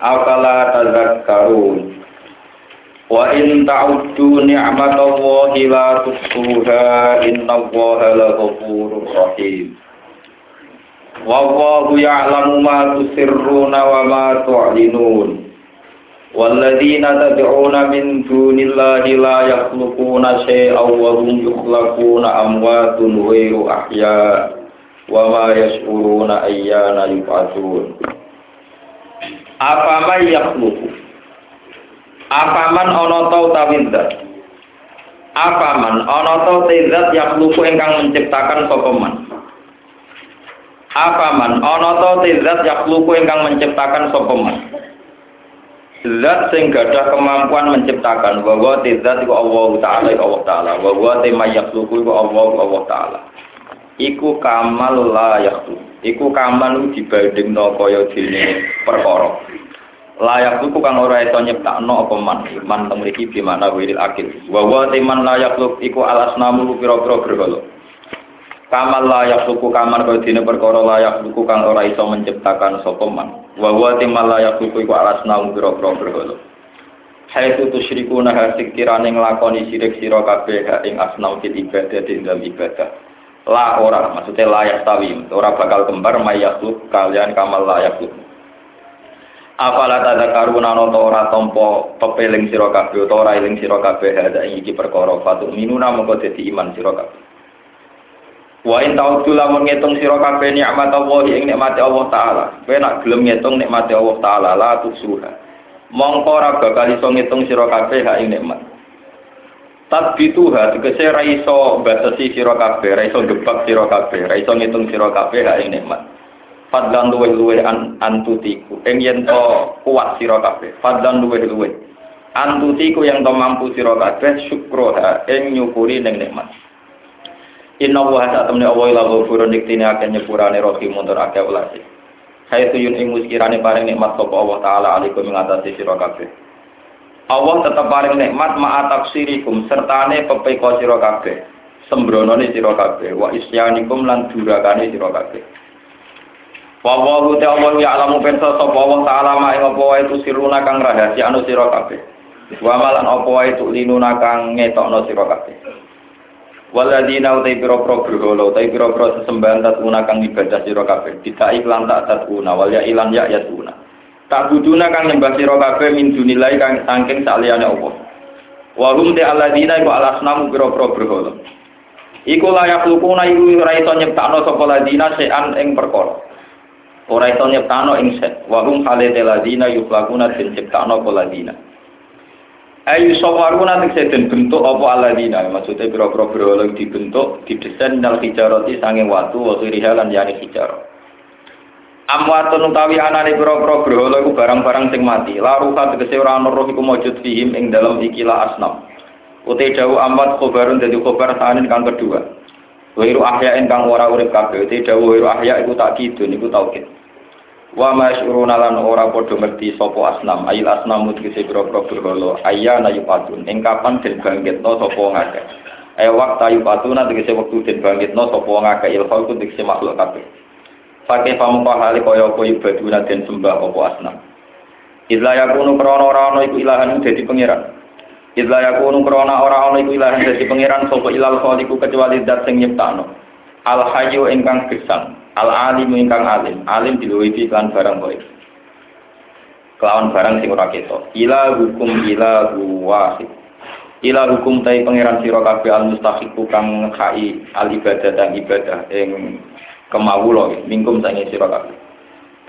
Afala tazakkarun Wa in ta'uddu ni'matallahi la tuhsuha innallaha laghafurur rahim Wallahu ya'lamu ma tusirruna wa ma tu'linun والذين تدعون من دون الله لا يخلقون شيئا وهم يخلقون أموات غير أحياء وما يشعرون أيان يبعثون Afaman yakhluqu Afaman ana ta utawi zat Afaman ana ta zat yakhluqu ingkang menciptakan sapa man? Afaman ana ta zat yakhluqu ingkang menciptakan sapa man? Zat sing gadah kemampuan menciptakan. Bahwa zat iku Allah taala Allah taala. Bahwa tema yakhluqu iku Allah Allah taala iku kamal la yakhluq iku kamal dibandingno kaya dene perkara. Layak iku kang ora iso nyiptakno apa man. Man temriki bi mana wiril akil. Bahwa teman layak luk iku alasnamu pira-pira berhala kamal layak suku kaman kaya dene perkara layak suku kang ora iso menciptakan sapa man. Wa wa timal layak suku iku alasnamu pira-pira berhala Hai tu tusyriku nah sekirane nglakoni sirik sira kabeh ing asnau fil ibadah di dalam ibadah la ora maksudnya layak tawi. Ora bakal kembar mayakluk kalian kamal layak luk Apala tada karuna noto ora tompo pepeling sira kabeh ora eling sira kabeh ada iki perkara fatu minuna mongko dadi iman sira kabeh. Wa in ta'udzu lamun ngitung sira kabeh nikmat Allah ing nikmate Allah taala. Kowe nak gelem ngitung nikmate Allah taala la tusuha mongko ora bakal iso ngitung sira kabeh hak ing nikmat Tatbituha tegese ra iso batasi sira kabeh, ra iso gebak sira kabeh, ra iso ngitung sira kabeh hak ing nikmat. Fadlan luweh-luweh an antutiku, ing yen to kuat sira kabeh. Fadlan luweh-luweh antutiku yang to mampu sira kabeh syukroha ing nyukuri ning nikmat. Inna wa sak temne Allah ila ghafurun diktine akeh nyepurane rahim mundur akeh ulasi. Hai tuyun ing muskirane paring nikmat sapa Allah taala alaikum ngatasi sira kabeh. Allah tetap paling nikmat ma'a tafsirikum sertane pepeko sira kabeh. Sembronone sira kabeh. Wa isyanikum lan durakane sira kabeh. Wa Allah ya alamu pensa sapa Allah taala ma ing apa wae tusiruna kang rahasia anu sira kabeh. Wa malan apa wae tulinuna kang ngetokno sira kabeh. Waladina utai pira-pira berhala utai pira-pira sesembahan tatuna kang ibadah sira kabeh. Kita iklan tak tatuna wal ya ilan ya yatuna tak buduna kang nyembah sira kabeh min dunilai kang saking saliyane Allah. Wa hum te alladzina iku alasnamu pira-pira berhala. Iku layak lukuna iku ora iso nyiptakno sapa ladina sean ing perkara. Ora iso nyiptakno ing set wa hum hale te ladina yuflakuna den ciptakno apa ladina ayu sawaruna tekse den bentuk apa aladina maksudnya pira-pira berhala dibentuk didesain dal hijarati sanging watu wa rihalan yani hijarah amwatun utawi anane pira-pira berhala iku barang-barang sing mati. La ruha tegese ora ana roh iku maujud fihim ing dalam ikilah asnam. Uti dawu amwat khobarun dadi khobar sanin kang kedua. Wiru ahya kang ora urip kabeh. Uti dawu wiru ahya iku tak kidun iku taukid. Wa masyuruna lan ora padha ngerti sapa asnam. Ayil asnam tegese pira-pira berhala. Ayyana yupatun ing kapan den bangkitno sapa ngakeh? Ayo waktu yupatuna tegese wektu den bangkitno sapa ngakeh? Ilhal ku tegese makhluk kabeh pakai pamuka hali kaya apa ibaduna dan sembah apa asnam? Idla yakunu krana ora ana iku ilahan dadi pangeran. Idla yakunu krana ora ana iku ilahan dadi pangeran sapa ilal khaliqu kecuali zat sing nyiptakno. Al hayyu ingkang gesang Al alim ingkang alim. Alim diluwihi kan barang baik Kelawan barang sing ora keto Ila hukum ila wahid. Ila hukum tai pangeran sira kabeh al mustahiqu kang khai al ibadah dan ibadah ing kemawulo mingkum sange sira kabeh.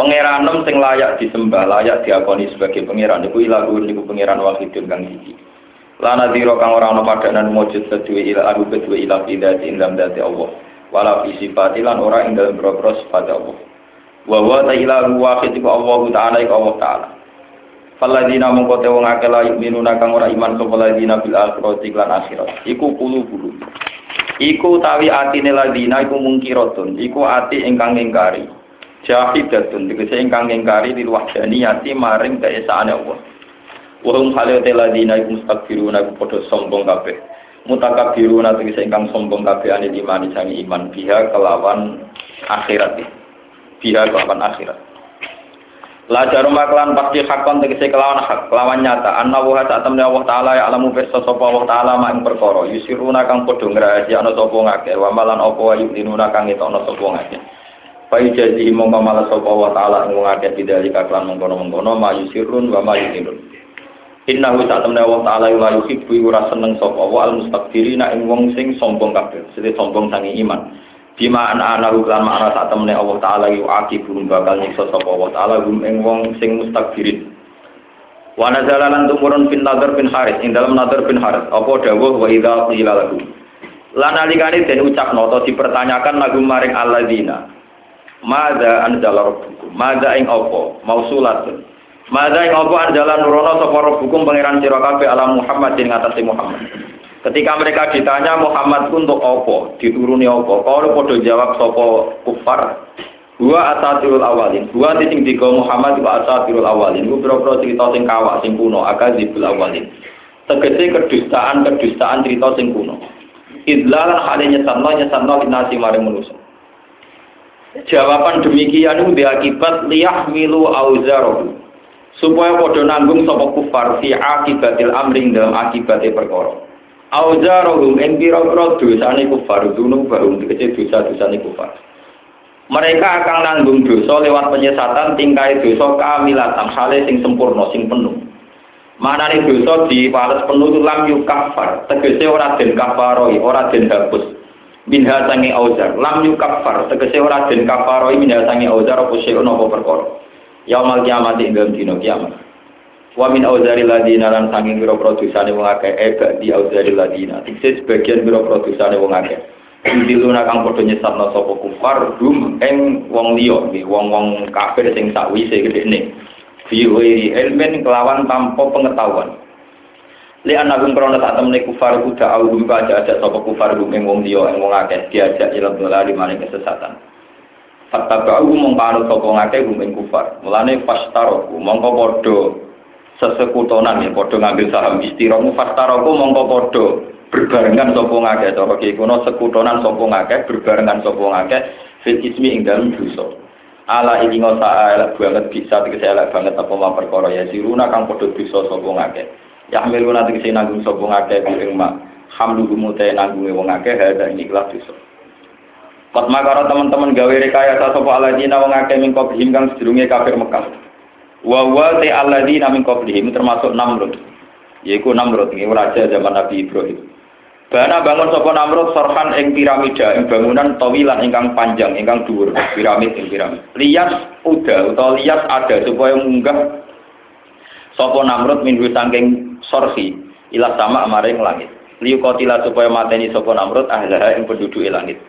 Pangeranem sing layak disembah layak diakoni sebagai pangeran iku ilahu niku pangeran wahidun kang siji. Lana dira kang ora ana padanan mujud kedue ila adu kedue ila idati ing dalam dati Allah. Wala fi sifati lan ora ing dalam boro sifat Allah. Wa wa ta ilahu wahid iku Allah taala iku Allah taala Faladina mongko te wong akeh la yu'minuna kang ora iman sapa ladina bil akhirati lan akhirat. Iku kulu bulu. Iku tawi atine ladina iku mungkiratun. Iku ati ingkang ingkari. Jahidatun tegese ingkang ingkari di wahdaniyati maring keesaane Allah. Wa hum halate ladina iku mustakbiruna iku padha sombong kabeh. Mutakabiruna tegese ingkang sombong kabeh ane imani sangi iman biha kelawan akhirat. Biha kelawan akhirat. La jarum maklan pasti hakon tegese kelawan hak, kelawan nyata. Anna wa saat temne Allah taala ya alamu pirsa sapa Allah taala mak ing perkara. Yusiruna kang padha ngrahasiakno sapa ngake, wa malan apa wa yudinuna kang ngetokno sapa ngake. Pai jazi mongko malah sapa Allah taala ing wong akeh bidalika klan mengkono-mengkono ma yusirun wa ma yudinun. Innahu saat temne Allah taala la yuhibbu ora seneng sapa wa al mustakbirina ing wong sing sombong kabeh, sing sombong sangi iman. Bima ana ana lan makna sak temene Allah taala yu aki burung bakal nyiksa sapa Allah taala gum ing wong sing mustakbirin. Wa nazala lan tumurun bin Nadhr bin Haris ing dalam Nadhr bin Haris apa dawuh wa idza qila lahu. Lan alikane den ucapno atau dipertanyakan lagu maring alladzina. Mada anzala rabbukum? Mada ing apa? Mausulatun. Mada ing apa anzala nurono sapa rabbukum pangeran sira kabeh ala Muhammad ing atase Muhammad. Ketika mereka ditanya Muhammad untuk apa, dituruni apa, kalau podo jawab sopo kufar, dua asatirul awalin, dua titik tiga Muhammad dua asatirul awalin, itu berapa cerita sing kawak sing kuno, akadzibul awalin. Tegese kedustaan kedustaan cerita sing kuno. Idlalan hale nyesatno nyesatno linasi maring manusia. Jawaban demikian itu diakibat liyah milu auzarohu supaya podo nanggung sopo kufar fi akibatil amring dalam akibatnya perkara. Auzarohum ing pira-pira dosane kufar dunu barum dikece dosa-dosane kufar. Mereka akan nanggung dosa lewat penyesatan tingkai dosa kamilatan hale sing sempurna sing penuh. Manane dosa dipales penuh lam yukafar, tegese ora den kafaroi, ora den hapus. Minha sange auzar, lam yukafar, tegese ora den kafaroi minha sange auzar apa sing apa perkara. Yaumal kiamat ing dalem dina kiamat. Wa min auzari ladina lan sanging biro produsane wong akeh eba di auzari ladina. Tikse sebagian biro produsane wong akeh. Indiluna kang padha nyesatno sapa kufar dum ing wong liya, wong-wong kafir sing sakwise gedene. Fi ghairi ilmin kelawan tanpa pengetahuan. Li anagum krana sak temene kufar kuda audum aja aja sapa kufar dum ing wong liya ing wong akeh diajak ila dolari maring kesesatan. Fatabau mong panut sapa ngake gum ing kufar. Mulane fastaroku mongko padha sesekutonan ya padha ngambil saham istiramu fastaroku mongko padha berbarengan sapa ngake cara ki sekutonan sapa ngake berbarengan sapa ngake fil ismi ing dalem dosa. Ala ini ngosa elek banget bisa tegese elek banget apa ma perkara ya siruna kang padha dosa sapa. Ya miluna tegese nanggung sapa ngake ing mak hamdu gumute nanggunge wong akeh hadza ini kelas dosa. Kot makara teman-teman gawe rekayasa sapa aladina wong akeh min qablihim kang kafir Mekah. Wa wa te aladina min qablihim termasuk Namrud. Yaiku Namrud iki raja zaman Nabi Ibrahim. Bana bangun sapa Namrud sorhan ing piramida ing bangunan tawilan ingkang panjang ingkang dhuwur piramid ing piramid. Lias uda utawa lias ada supaya munggah sapa Namrud minhu saking sorhi ila sama maring langit. Liyukotila supaya mateni sapa Namrud ahlaha ing penduduk langit.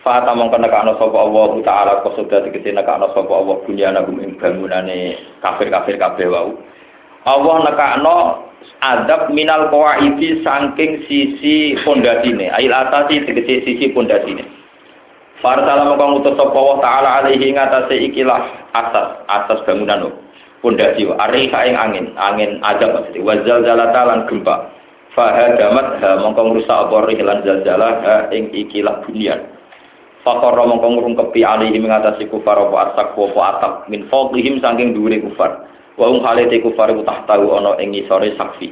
Fata mongko nekakno sapa Allah taala kosoda tegese nekakno sapa Allah bunyana gum ing bangunane kafir-kafir kabeh wau. Allah nekakno adab minal qawaidi saking sisi pondasine, ail atasi tegese sisi pondasine. Farsala mongko ngutus sapa Allah taala alaihi ngatasé ikilah asas, asas bangunan pondasi ariha ing angin, angin adab maksudnya wazal zalata lan gempa. Fahadamat ha mongko ngrusak apa rihlan zalzalah ing ikilah bunyan. Fakor mongko ngrungkepi alihi mengatasi kufar apa asak apa atap min fawqihim saking dhuwure kufar. Wa um halate kufar ku tahtahu ana ing ngisore sakfi.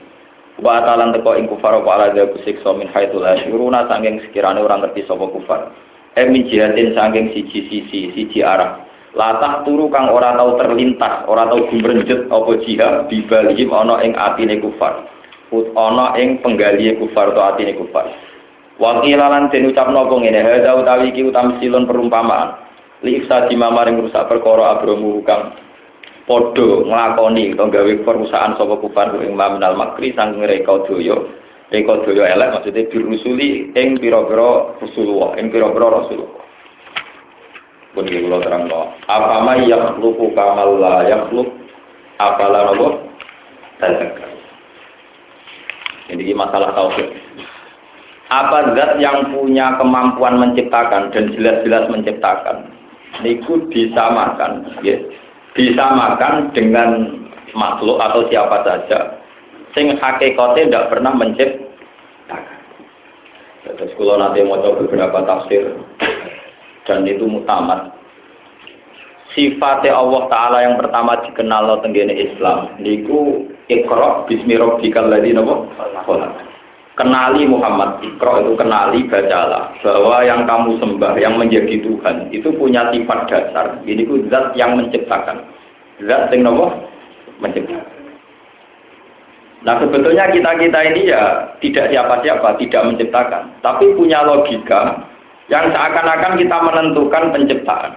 Wa atalan teko ing kufar apa ala dha kusiksa min haitsul asyuruna saking sekirane ora ngerti sapa kufar. E min jihatin saking siji sisi siji arah. Latah turu kang ora tau terlintas, ora tau gumrenjet apa jihad bibalihim ana ing atine kufar. Ut ana ing penggalihe kufar atau atine kufar. Wakilalan den ucapno apa ngene, hadza utawi iki utam silon perumpamaan. Li ifsadi mamaring rusak perkara abromu kang padha nglakoni utawa gawe perusahaan sapa kufar ing maminal makri saking reka daya. Reka daya elek maksudnya dirusuli ing pira-pira Rasulullah, ing pira-pira Rasulullah. Pun iki kula terangno. Apa ma yakhluqu kamal la yakhluq? Apalah nopo? Ini masalah tauhid. Apa zat yang punya kemampuan menciptakan dan jelas-jelas menciptakan? Niku disamakan, ya. Disamakan dengan makhluk atau siapa saja sing hakikatnya tidak pernah menciptakan. Terus kalau nanti mau coba beberapa tafsir dan itu mutamat. Sifatnya Allah Ta'ala yang pertama dikenal tenggene Islam. Niku ikro bismi rabbikal ladzi? Kenali Muhammad, ikro itu kenali bacalah bahwa yang kamu sembah, yang menjadi Tuhan itu punya sifat dasar. Ini ku zat yang menciptakan. Zat yang nopo menciptakan. Nah sebetulnya kita-kita ini ya tidak siapa-siapa, tidak menciptakan. Tapi punya logika yang seakan-akan kita menentukan penciptaan.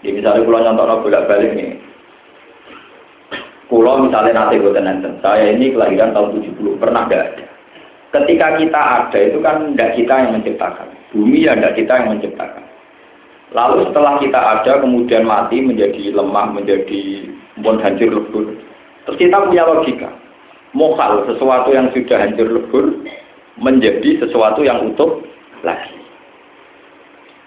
Jadi misalnya pulau nyontok bolak balik nih. Pulau misalnya nanti gue saya ini kelahiran tahun 70, pernah gak ada. Ketika kita ada itu kan tidak kita yang menciptakan. Bumi ya tidak kita yang menciptakan. Lalu setelah kita ada kemudian mati menjadi lemah, menjadi pun hancur lebur. Terus kita punya logika. Mokal sesuatu yang sudah hancur lebur menjadi sesuatu yang utuh lagi.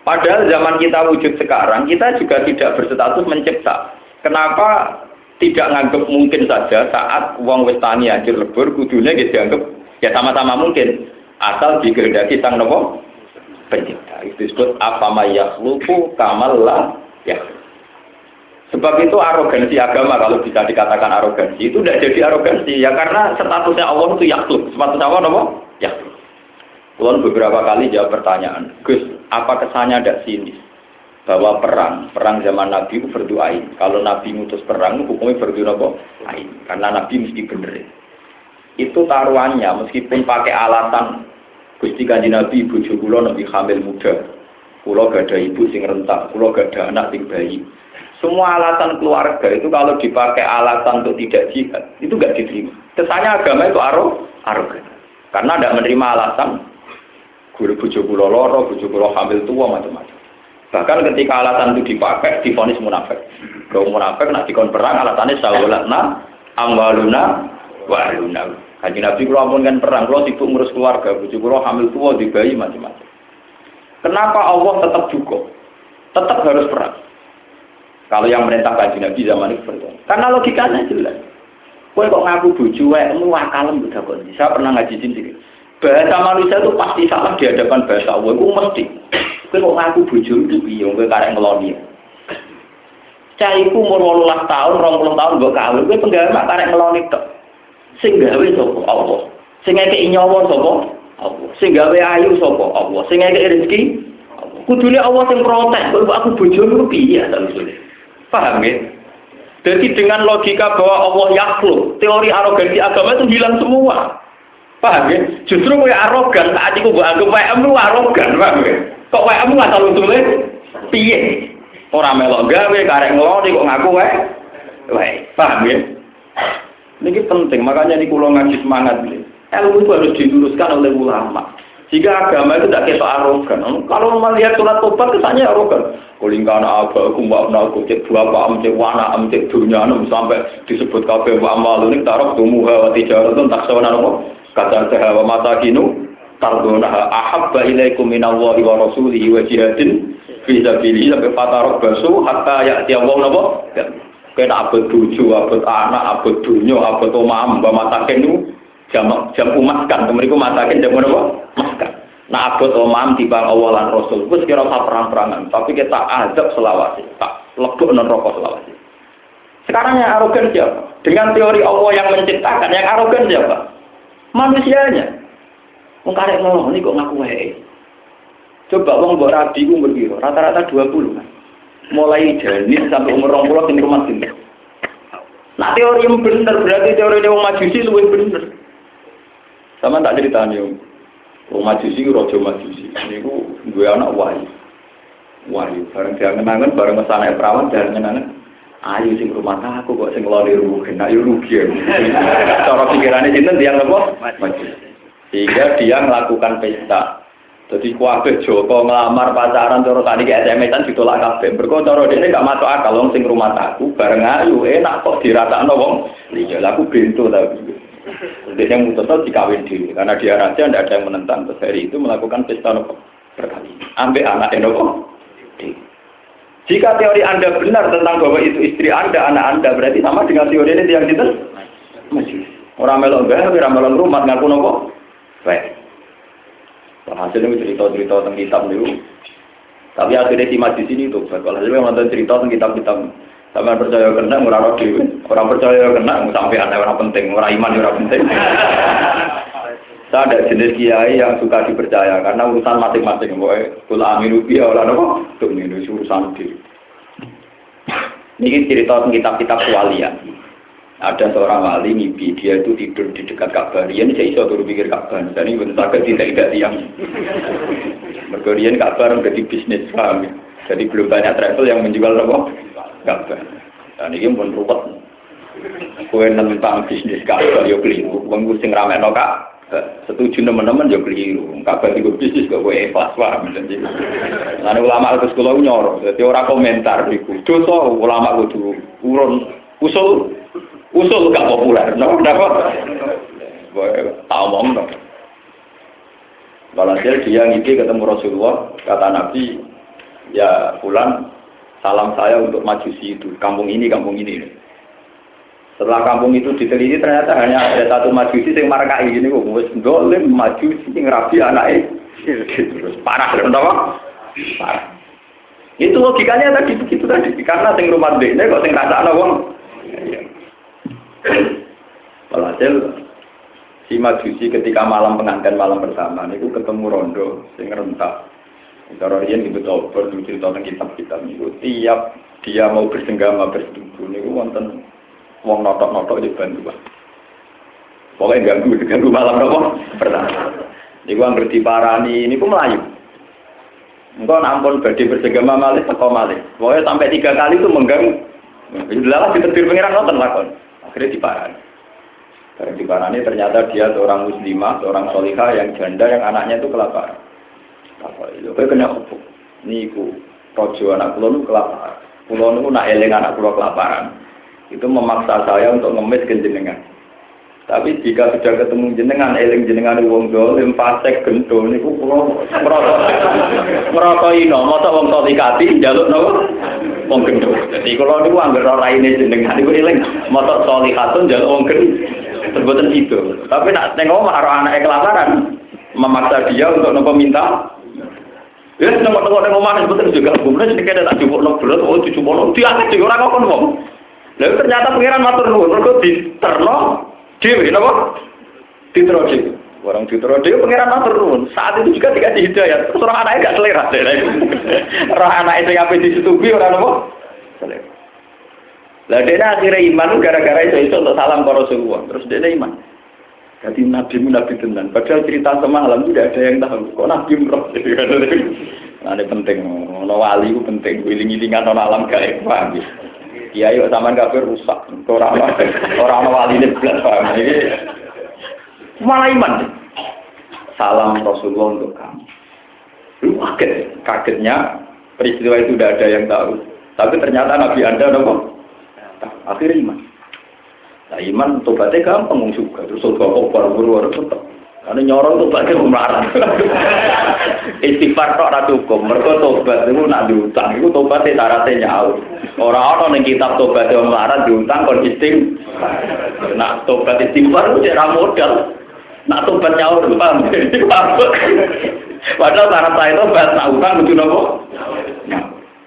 Padahal zaman kita wujud sekarang, kita juga tidak berstatus mencipta. Kenapa tidak nganggap mungkin saja saat uang westani hancur lebur, kudunya gitu dianggap Ya sama-sama mungkin. Asal dikehendaki sang nopo pencipta. Itu disebut apa yakhluqu kamal la ya. Sebab itu arogansi agama kalau bisa dikatakan arogansi itu tidak jadi arogansi ya karena statusnya Allah itu yakhluk. Statusnya Allah nopo? Yakhluk. Kulon beberapa kali jawab pertanyaan, Gus, apa kesannya ada sinis? Bahwa perang, perang zaman Nabi itu berdoain. Kalau Nabi ngutus perang, hukumnya berdoa lain. Karena Nabi mesti benerin itu taruhannya meskipun pakai alatan Gusti Kanji Nabi ibu kula nabi hamil muda. Kula gak ada ibu sing rentak, kula gak ada anak sing bayi. Semua alasan keluarga itu kalau dipakai alasan untuk tidak jihad, itu gak diterima. Kesannya agama itu aro, arogan. Karena tidak menerima alasan guru bujuk kula loro, bujuk kula hamil tua macam-macam. Bahkan ketika alasan itu dipakai, difonis munafik. Kalau munafik nak dikon perang alasannya sawalatna amwaluna wa Haji Nabi kalau ampun kan perang, kalau sibuk ngurus keluarga, bujuk kalau hamil tua di bayi macam-macam. Kenapa Allah tetap cukup? Tetap harus perang. Kalau yang merintah kaji Nabi zaman itu berdoa. Karena logikanya jelas. Kue kok ngaku buju, kamu akalem udah kok. Saya pernah ngaji sini. Bahasa manusia itu pasti salah di hadapan bahasa Allah. Itu mesti. Kue kok ngaku buju itu biung, kue karek ngeloni. Caiku umur 18 tahun, 20 tahun gue kawin, gue penggawa karek ngeloni tok. Sing gawe sapa Allah. Sing ngekeki nyawa sapa Allah. Sing gawe ayu sapa Allah. Sing ngekeki rezeki Kudune Allah sing protes, kok aku bojomu piye ta Paham ya? Jadi dengan logika bahwa Allah yakhluk, teori arogansi agama itu hilang semua. Paham ya? Justru gue arogan, saat itu gue anggap WM lu arogan, paham ya? Kok WM lu asal usulnya? Piye? Orang melok gawe, karek ngeloni kok ngaku. Wae, paham ya? Ini penting, makanya di pulau ngaji semangat ini. Ilmu itu harus diluruskan oleh ulama. Jika agama itu tidak kita arogan. Kalau melihat surat tobat kesannya arogan. Kulingkan apa, aku mbak aku cek dua pak cek wana am cek dunia sampai disebut kafe wa amal ini taruh tumuha wa tijaratun taksona nopo kata sehawa mata kinu tardona ahabba ilaikum minallahi wa rasulihi wa jihadin fi sabilihi sampai fatarok basu hatta ya'ti Allah nopo kena abad tujuh, abad anak, abad dunia, abad omam, mbak matakin itu jam jam umat kan, kemeriku matakin jam apa? Makan. Nah abad omam di bang awalan rasul, gue sekira perang-perangan, tapi kita azab selawasi, tak lebih non rokok selawasi. Sekarang yang arogan siapa? Dengan teori Allah yang menciptakan, yang arogan siapa? Manusianya. Mengkarek ngomong, ini kok ngaku hei. Coba wong mbok rabi ku rata-rata 20 kan mulai janin sampai umur 20 sing rumah sini. Nah teori yang benar berarti teori yang majusi lebih benar. Sama tak cerita nih. Wong majusi rojo majusi. Ini ku gue anak wahyu. Wahyu. Bareng dia kenangan bareng mesana perawan dia kenangan. Ayo sing rumah aku kok sing lari rugi. Ayo rugi. Cara pikirannya cinta dia apa? Majusi. Sehingga dia melakukan pesta Jadi kuabe Joko ngelamar pacaran cara tadi ke SMS-an ditolak kabeh. Mergo cara dene gak masuk akal wong sing rumah aku bareng ayu enak kok diratakno wong. Iya aku bento ta. Jadi yang mutusno dikawin diri karena dia raja tidak ada yang menentang. Terus itu melakukan pesta nopo berkali. Ambek anak nopo. Jika teori Anda benar tentang bahwa itu istri Anda, anak Anda, berarti sama dengan teori ini yang kita masih. Orang melok gak, orang melok rumah ngaku nopo. Baik. Hasil itu cerita-cerita tentang kitab itu. Tapi akhirnya di di sini tuh. Kalau hasilnya nonton cerita tentang kitab-kitab. Sampai percaya kena, murah roh Orang percaya kena, sampai ada orang penting. Orang iman orang penting. Saya ada jenis kiai yang suka dipercaya karena urusan masing-masing. Kula aminu biya orang apa? Tuh ini urusan diri. Ini cerita tentang kitab-kitab kualian ada seorang wali mimpi dia itu tidur di dekat Ka'bah. Dia ini saya iso turun pikir Ka'bah. Dan ini benar sakit tidak tidak tiang. Berkorian Ka'bah menjadi bisnis kami jadi belum banyak travel yang menjual apa? Ka'bah. Dan ini pun ruwet. Kue tentang bisnis Ka'bah yo keliru. Wong sing rame no kak setuju teman-teman yo keliru. Ka'bah itu bisnis kok kue ikhlas paham jadi lalu ulama itu sekolah nyorok. Jadi orang komentar itu dosa ulama itu urun usul usul gak populer, no, kenapa? Omong, no. Walhasil dia ngisi ketemu Rasulullah, kata Nabi, ya pulang salam saya untuk majusi itu, kampung ini, kampung ini. Setelah kampung itu diteliti ternyata hanya ada satu majusi yang markai ini, wis dolim majusi yang rapi anaknya. Terus parah, kenapa? Parah. Itu logikanya tadi begitu tadi, karena sing rumah ini kok sing rasa anak wong. Walhasil si Majusi ketika malam pengantin malam bersama niku ketemu rondo sing rentak. Cara riyen ibu tober cerita tentang kitab-kitab niku tiap dia mau bersenggama bersetubuh niku wonten wong notok-notok di bantu. Pokoknya ganggu, ganggu malam apa? Pertama. Niku anggere diparani niku melayu. Engkau nampun badai bersenggama malih teko malih. Pokoknya sampai tiga kali itu mengganggu. Jelas ditetir pengiran nonton lakon. Akhirnya diparani. Karena diparani ternyata dia seorang muslimah, seorang solihah yang janda yang anaknya itu kelaparan. Apa itu? Kayak kena hubung. Niku rojo anak kulo nu kelaparan. Kulo nu nak eling anak kulo kelaparan. Itu memaksa saya untuk ngemis ke jenengan. Tapi jika sudah ketemu jenengan, eling jenengan wong dolim, fasek, gendol, niku merasa merasa ino, masa wong solikati, jaluk nopo, wong gendol. Jadi kalau niku angger ora ini jenengan, niku eling, masa solikatun jaluk wong gendol, sebutan itu. Tapi nak tengok omah karo anak kelaparan, memaksa dia untuk nopo minta. Ya, tengok-tengok tengok omah sebutan juga, kemudian sedikit tak cukup nopo berat, oh cukup nopo, diangkat juga orang ngomong. Lalu ternyata pengiran matur nuwun, mergo diterno Dewi, kenapa? Ditro dewi. Orang ditro dewi pengiran matur nuwun. Saat itu juga dikasih hidayah. Terus orang anaknya gak selera. Orang anak itu yang disetubi orang apa? Selera. Lah dia akhirnya iman gara-gara itu itu untuk salam ke Rasulullah. Terus dia iman. Jadi nabi nabi tenan. Padahal cerita semalam tidak ada yang tahu. Kok nabi merah? Nah ini penting. Ono wali itu penting. Wiling-wilingan ono alam gaib. Paham ya? Iya, yuk zaman kafir rusak. Orang orang wali ini belas paham. Ini malah iman. Salam Rasulullah untuk kamu. Lu kaget, kagetnya peristiwa itu tidak ada yang tahu. Tapi ternyata Nabi Anda nopo. Akhirnya iman. Nah iman tobatnya gampang juga. Terus kok baru-baru tetap. Karena nyorong tuh bagi melarang. Istighfar kok ratu hukum. Mereka tobat itu nak diutang. Itu tobat itu syaratnya nyawa. Orang-orang yang kitab tobat yang melarang diutang kon isting. Nak tobat istighfar itu cara modal. Nak tobat itu paham. Padahal syarat saya tobat nak utang itu nopo.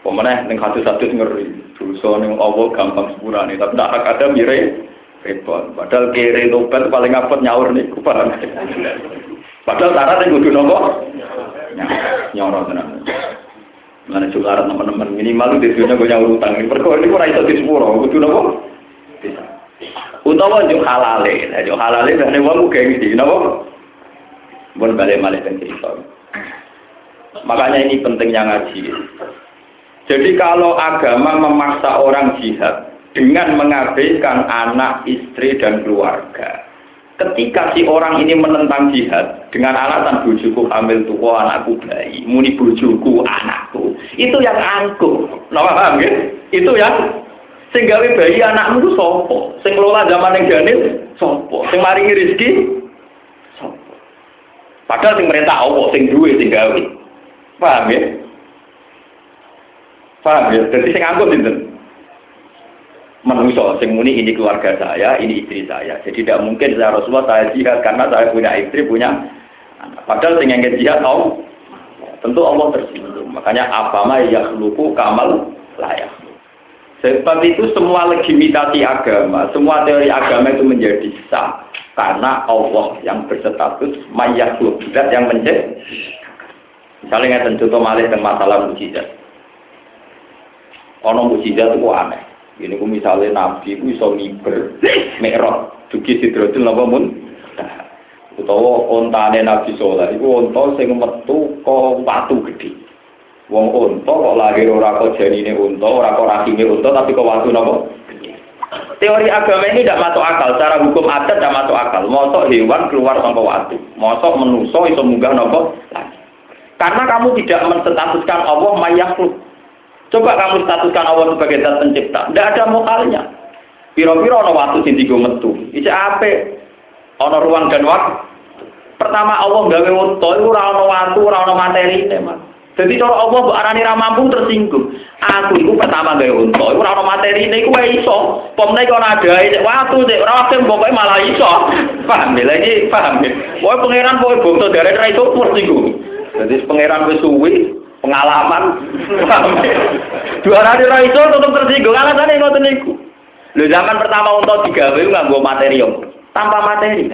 Pemenang yang satu-satu ngeri. Dosa yang Allah gampang sepurane. Tapi tak ada mirip repot. Padahal kiri tobat paling apa nyaur nih, paham? Padahal syaratnya kudu nopo nyaur tenan. Mana juga teman-teman minimal di dunia gue nyaur utang ini perkara ini kurang itu di sepuro, kudu nopo. Utawa jo halale, jo halale dan wong kayak gitu, nopo. Bon balik balik dan cerita. Makanya ini pentingnya ngaji. Jadi kalau agama memaksa orang jihad, dengan mengabaikan anak, istri, dan keluarga. Ketika si orang ini menentang jihad dengan alasan bojoku hamil tua anakku bayi, muni bojoku anakku, itu yang angkuh. Nah, paham ya? Itu yang sing gawe bayi anakmu itu sopo, sing zaman yang janin sopo, sing maringi sopo. Padahal sing merintah Allah, sing duwe sing gawe. Paham ya? Paham ya? Jadi sing angkuh sinten? Manusia sing muni ini keluarga saya, ini istri saya. Jadi tidak mungkin saya Rasulullah saya jihad karena saya punya istri, punya. Padahal sing yang jihad tahu tentu Allah tersinggung. Makanya apa mah yakhluqu kamal layak. Sebab itu semua legitimasi agama, semua teori agama itu menjadi sah karena Allah yang berstatus mayakhluk zat yang menjadi. Misalnya contoh malih tentang masalah mujizat. Ono mujizat itu aneh. Ini ku misalnya Nabi ku iso miber, merah, dugi sidrotul napa mun. Utawa ontane Nabi Soleh iku onta sing metu kok watu gedhe. Wong onta kok lahir ora kok janine onta, ora kok rahime onta tapi kok watu napa? Teori agama ini tidak masuk akal, secara hukum adat tidak masuk akal. Mosok hewan keluar tanpa watu, mosok menuso iso munggah napa? Karena kamu tidak menstatuskan Allah mayakhluk. Coba kamu statuskan Allah sebagai zat pencipta. Tidak ada mokalnya. Piro-piro ono waktu sing digo metu. Iki ape? Ono ruang dan waktu. Pertama Allah gawe unta iku ora ono waktu, ora ono materi teman. Jadi cara Allah mbok arani ra mampu tersinggung. Aku iku pertama gawe unta, iku ora ono materi iku wae iso. Pomne kok ada cek waktu cek ora pokoke malah iso. Paham ya lagi? Paham ya? Pokoke pangeran pokoke bangsa dari ra iso. Jadi pangeran wis suwi, pengalaman. Dua hari ra iso tetep tersinggung. Alasane ngoten niku. Lho zaman pertama untuk digawe nganggo materi yang tanpa materi.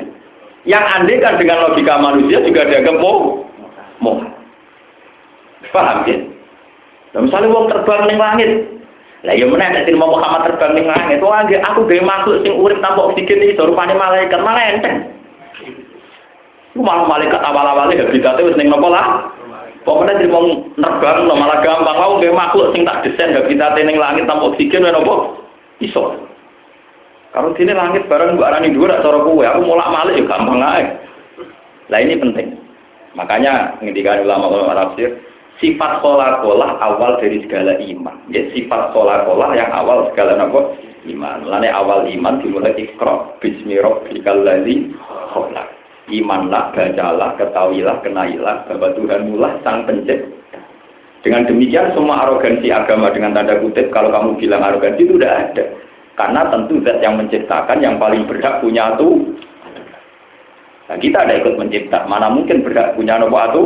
Yang andai kan dengan logika manusia juga dianggap mau mau. Paham ya? Nah, misalnya wong terbang ning langit. Lah ya meneh nek mau Muhammad terbang ning langit, wong anggere aku gawe makhluk sing urip tanpa oksigen iki rupane malaikat malah enteng. Malah malaikat awal-awalnya habitatnya wis ning nopo lah? Pokoknya jadi mau nerbang, no, malah gampang. Mau gak makhluk sing tak desain gak kita teneng langit tanpa oksigen, apa? Iso. Kalau sini langit bareng gua arani dua, cara kue, aku mulak malik ya gampang aja. Lah ini penting. Makanya ngendikan ulama-ulama tafsir, sifat kolah-kolah awal dari segala iman. Ya, sifat kolah-kolah yang awal segala nopo iman. Lainnya awal iman dimulai ikro. Bismillahirrahmanirrahim. Imanlah, bacalah, ketahuilah, kenailah bahwa Tuhan mulah sang pencipta. Dengan demikian semua arogansi agama dengan tanda kutip kalau kamu bilang arogansi itu tidak ada. Karena tentu zat yang menciptakan yang paling berhak punya itu. Nah, kita ada ikut mencipta. Mana mungkin berhak punya nopo itu?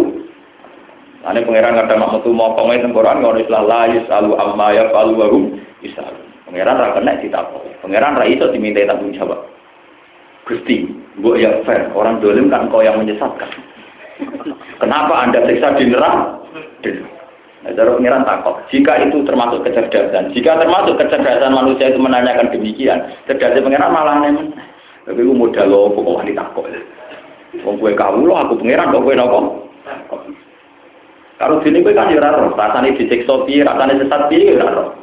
Ane pangeran kadang mau tuh mau pengen tengkoran ngono istilah la yusalu amma ya falu wa hum yusalu. Pangeran ra kena ditakoni. Pangeran ra iso diminta tanggung jawab. Gusti, bu ya fair, orang dolim kan kau yang menyesatkan. Kenapa anda siksa di neraka? Nah, Cara pengiran takut. Jika itu termasuk kecerdasan, jika termasuk kecerdasan manusia itu menanyakan demikian, cerdasan pengiran malah nemen. Tapi aku modal lo, kok wanita takut. Wong gue kau lo, aku pengiran, kok gue nopo. Kalau sini gue kan jurah roh, rasanya disiksa piye, rasanya sesat piye, roh.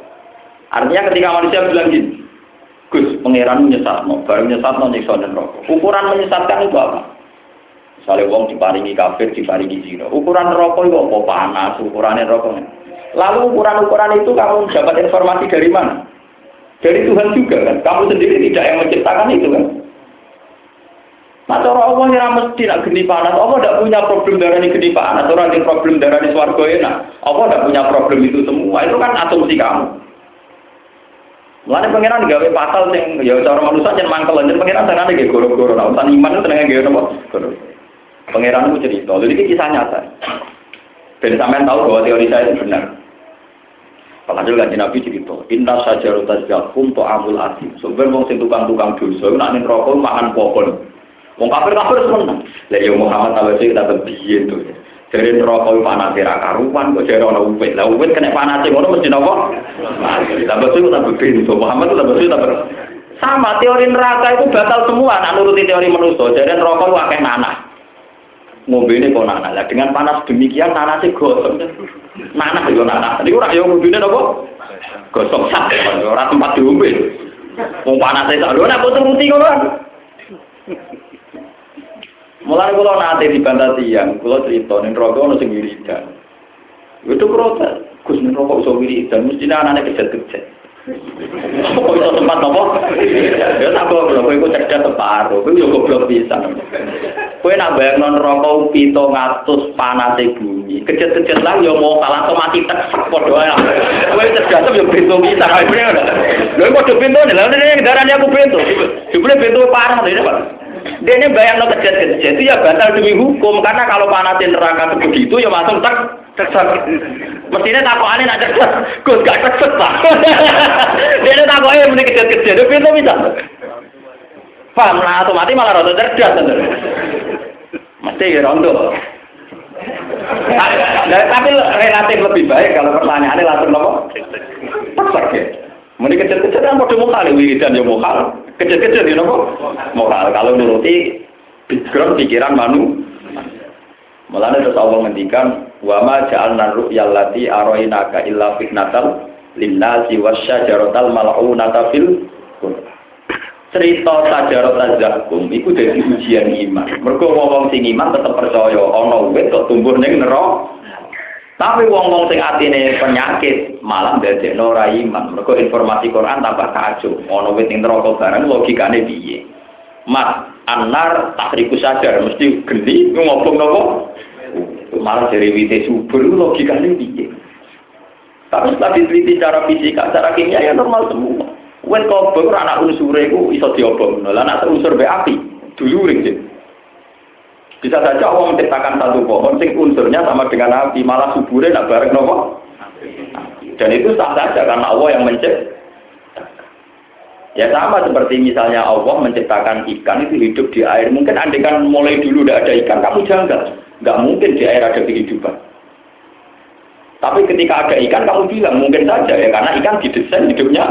Artinya ketika manusia bilang gini, Gus, pangeran menyesat, mau bareng menyesat, mau nyiksa rokok. Ukuran menyesatkan itu apa? Misalnya wong diparingi kafir, diparingi zina. Ukuran rokok itu apa? Panas, ukurannya rokok. Lalu ukuran-ukuran itu kamu dapat informasi dari mana? Dari Tuhan juga kan. Kamu sendiri tidak yang menciptakan itu kan. Nah, cara Allah yang mesti nak geni panas. Allah tidak punya problem darah ini geni panas. Orang yang problem darah ini swargo enak. Allah tidak punya problem itu semua. Itu kan asumsi kamu. Mulane pangeran gawe pasal sing ya cara manusia jen mangkel jen pangeran senengane nggih goro-goro. Nah, urusan iman itu senenge nggih napa? Pangeran itu cerita. Jadi ini kisah nyata. Dan sampean tahu bahwa teori saya itu benar. Padahal kan Nabi cerita, Inna sajarut tazzakum to amul asim. Sebenarnya wong sing tukang-tukang dosa, nak ning rokok makan pohon. Wong kafir-kafir seneng. Lah ya Muhammad tahu kita bebiyen tuh. Jadi rokok panas ra karuan kok jare ana uwit. Lah uwit kena panas ngono mesti napa? Tambah suwi tambah pintu. Muhammad tambah suwi tambah sama teori neraka itu batal semua nak nuruti teori manusia. Jadi rokok itu akeh nanah. Mobil ini kok nanah. Lah dengan panas demikian nanah sih gosong. Nanah yo nanah. Ini ora yo mobilnya napa? Gosong sak. Ora tempat diombe. Wong panas itu lho nak turuti ngono. Mulai kalau nanti dibantah tiang, kalau cerita nih rokok sing wiridan. Itu protes. Gus nih rokok iso wiridan, mestinya anak-anak kecil-kecil. Kok iso tempat nopo? Ya tak goblok, kowe iku cerdas separo, kowe yo goblok bisa. Kowe nak bayang non rokok pito ngatus panase bunyi. Kecil-kecil lah yo mau kalah to mati tek padha ae. Kowe cerdas yo pintu bisa kae bener. Lho kok pintu lho nek darane aku pintu. Jebule pintu parah dene, Pak. Dia ini bayang no kecil-kecil itu ya batal demi hukum karena kalau panasin neraka begitu ya langsung tek tersek. Mestinya takokannya nak cerdas, gus gak tersek pak. Dia ini takoknya mending kecil-kecil, itu pintu bisa. Paham lah otomatis malah rada cerdas. Mesti ya rondo. Nah, tapi relatif lebih baik kalau pertanyaannya langsung nopo. Ya. Mending kecil-kecil kan bodoh mokal, wiridan ya mokal. Kecil-kecil ya nopo mokal. Kalau nuruti background pikiran manu. Malah terus Allah ngendikan wa ma ja'alna ru'yal lati arainaka illa fitnatal linnasi wasyajaratal mal'unata fil cerita sajarot zakum iku dadi ujian iman. Mergo wong-wong sing iman tetep percaya ana wit kok tumbuh ning neraka. Tapi wong-wong sing atine penyakit malah ndadekno ora iman. Mergo informasi Quran tambah kacau. Ana wit ning neraka barang logikane piye? Mas, anar takriku sadar mesti geni ngomong nopo? Malah dari wite subur logikane piye? Tapi setelah diteliti secara fisika, secara kimia ya normal semua. Wen kobong anak unsur itu iso diobong. Lah anak unsur be api, duluring sih. Bisa saja Allah menciptakan satu pohon, sing unsurnya sama dengan api, malah suburnya nak bareng nopo. Dan itu sah saja karena Allah yang menciptakan. Ya sama seperti misalnya Allah menciptakan ikan itu hidup di air. Mungkin andai kan mulai dulu tidak ada ikan, kamu janggal. Nggak mungkin di air ada kehidupan. Tapi ketika ada ikan, kamu bilang mungkin saja ya, karena ikan didesain hidupnya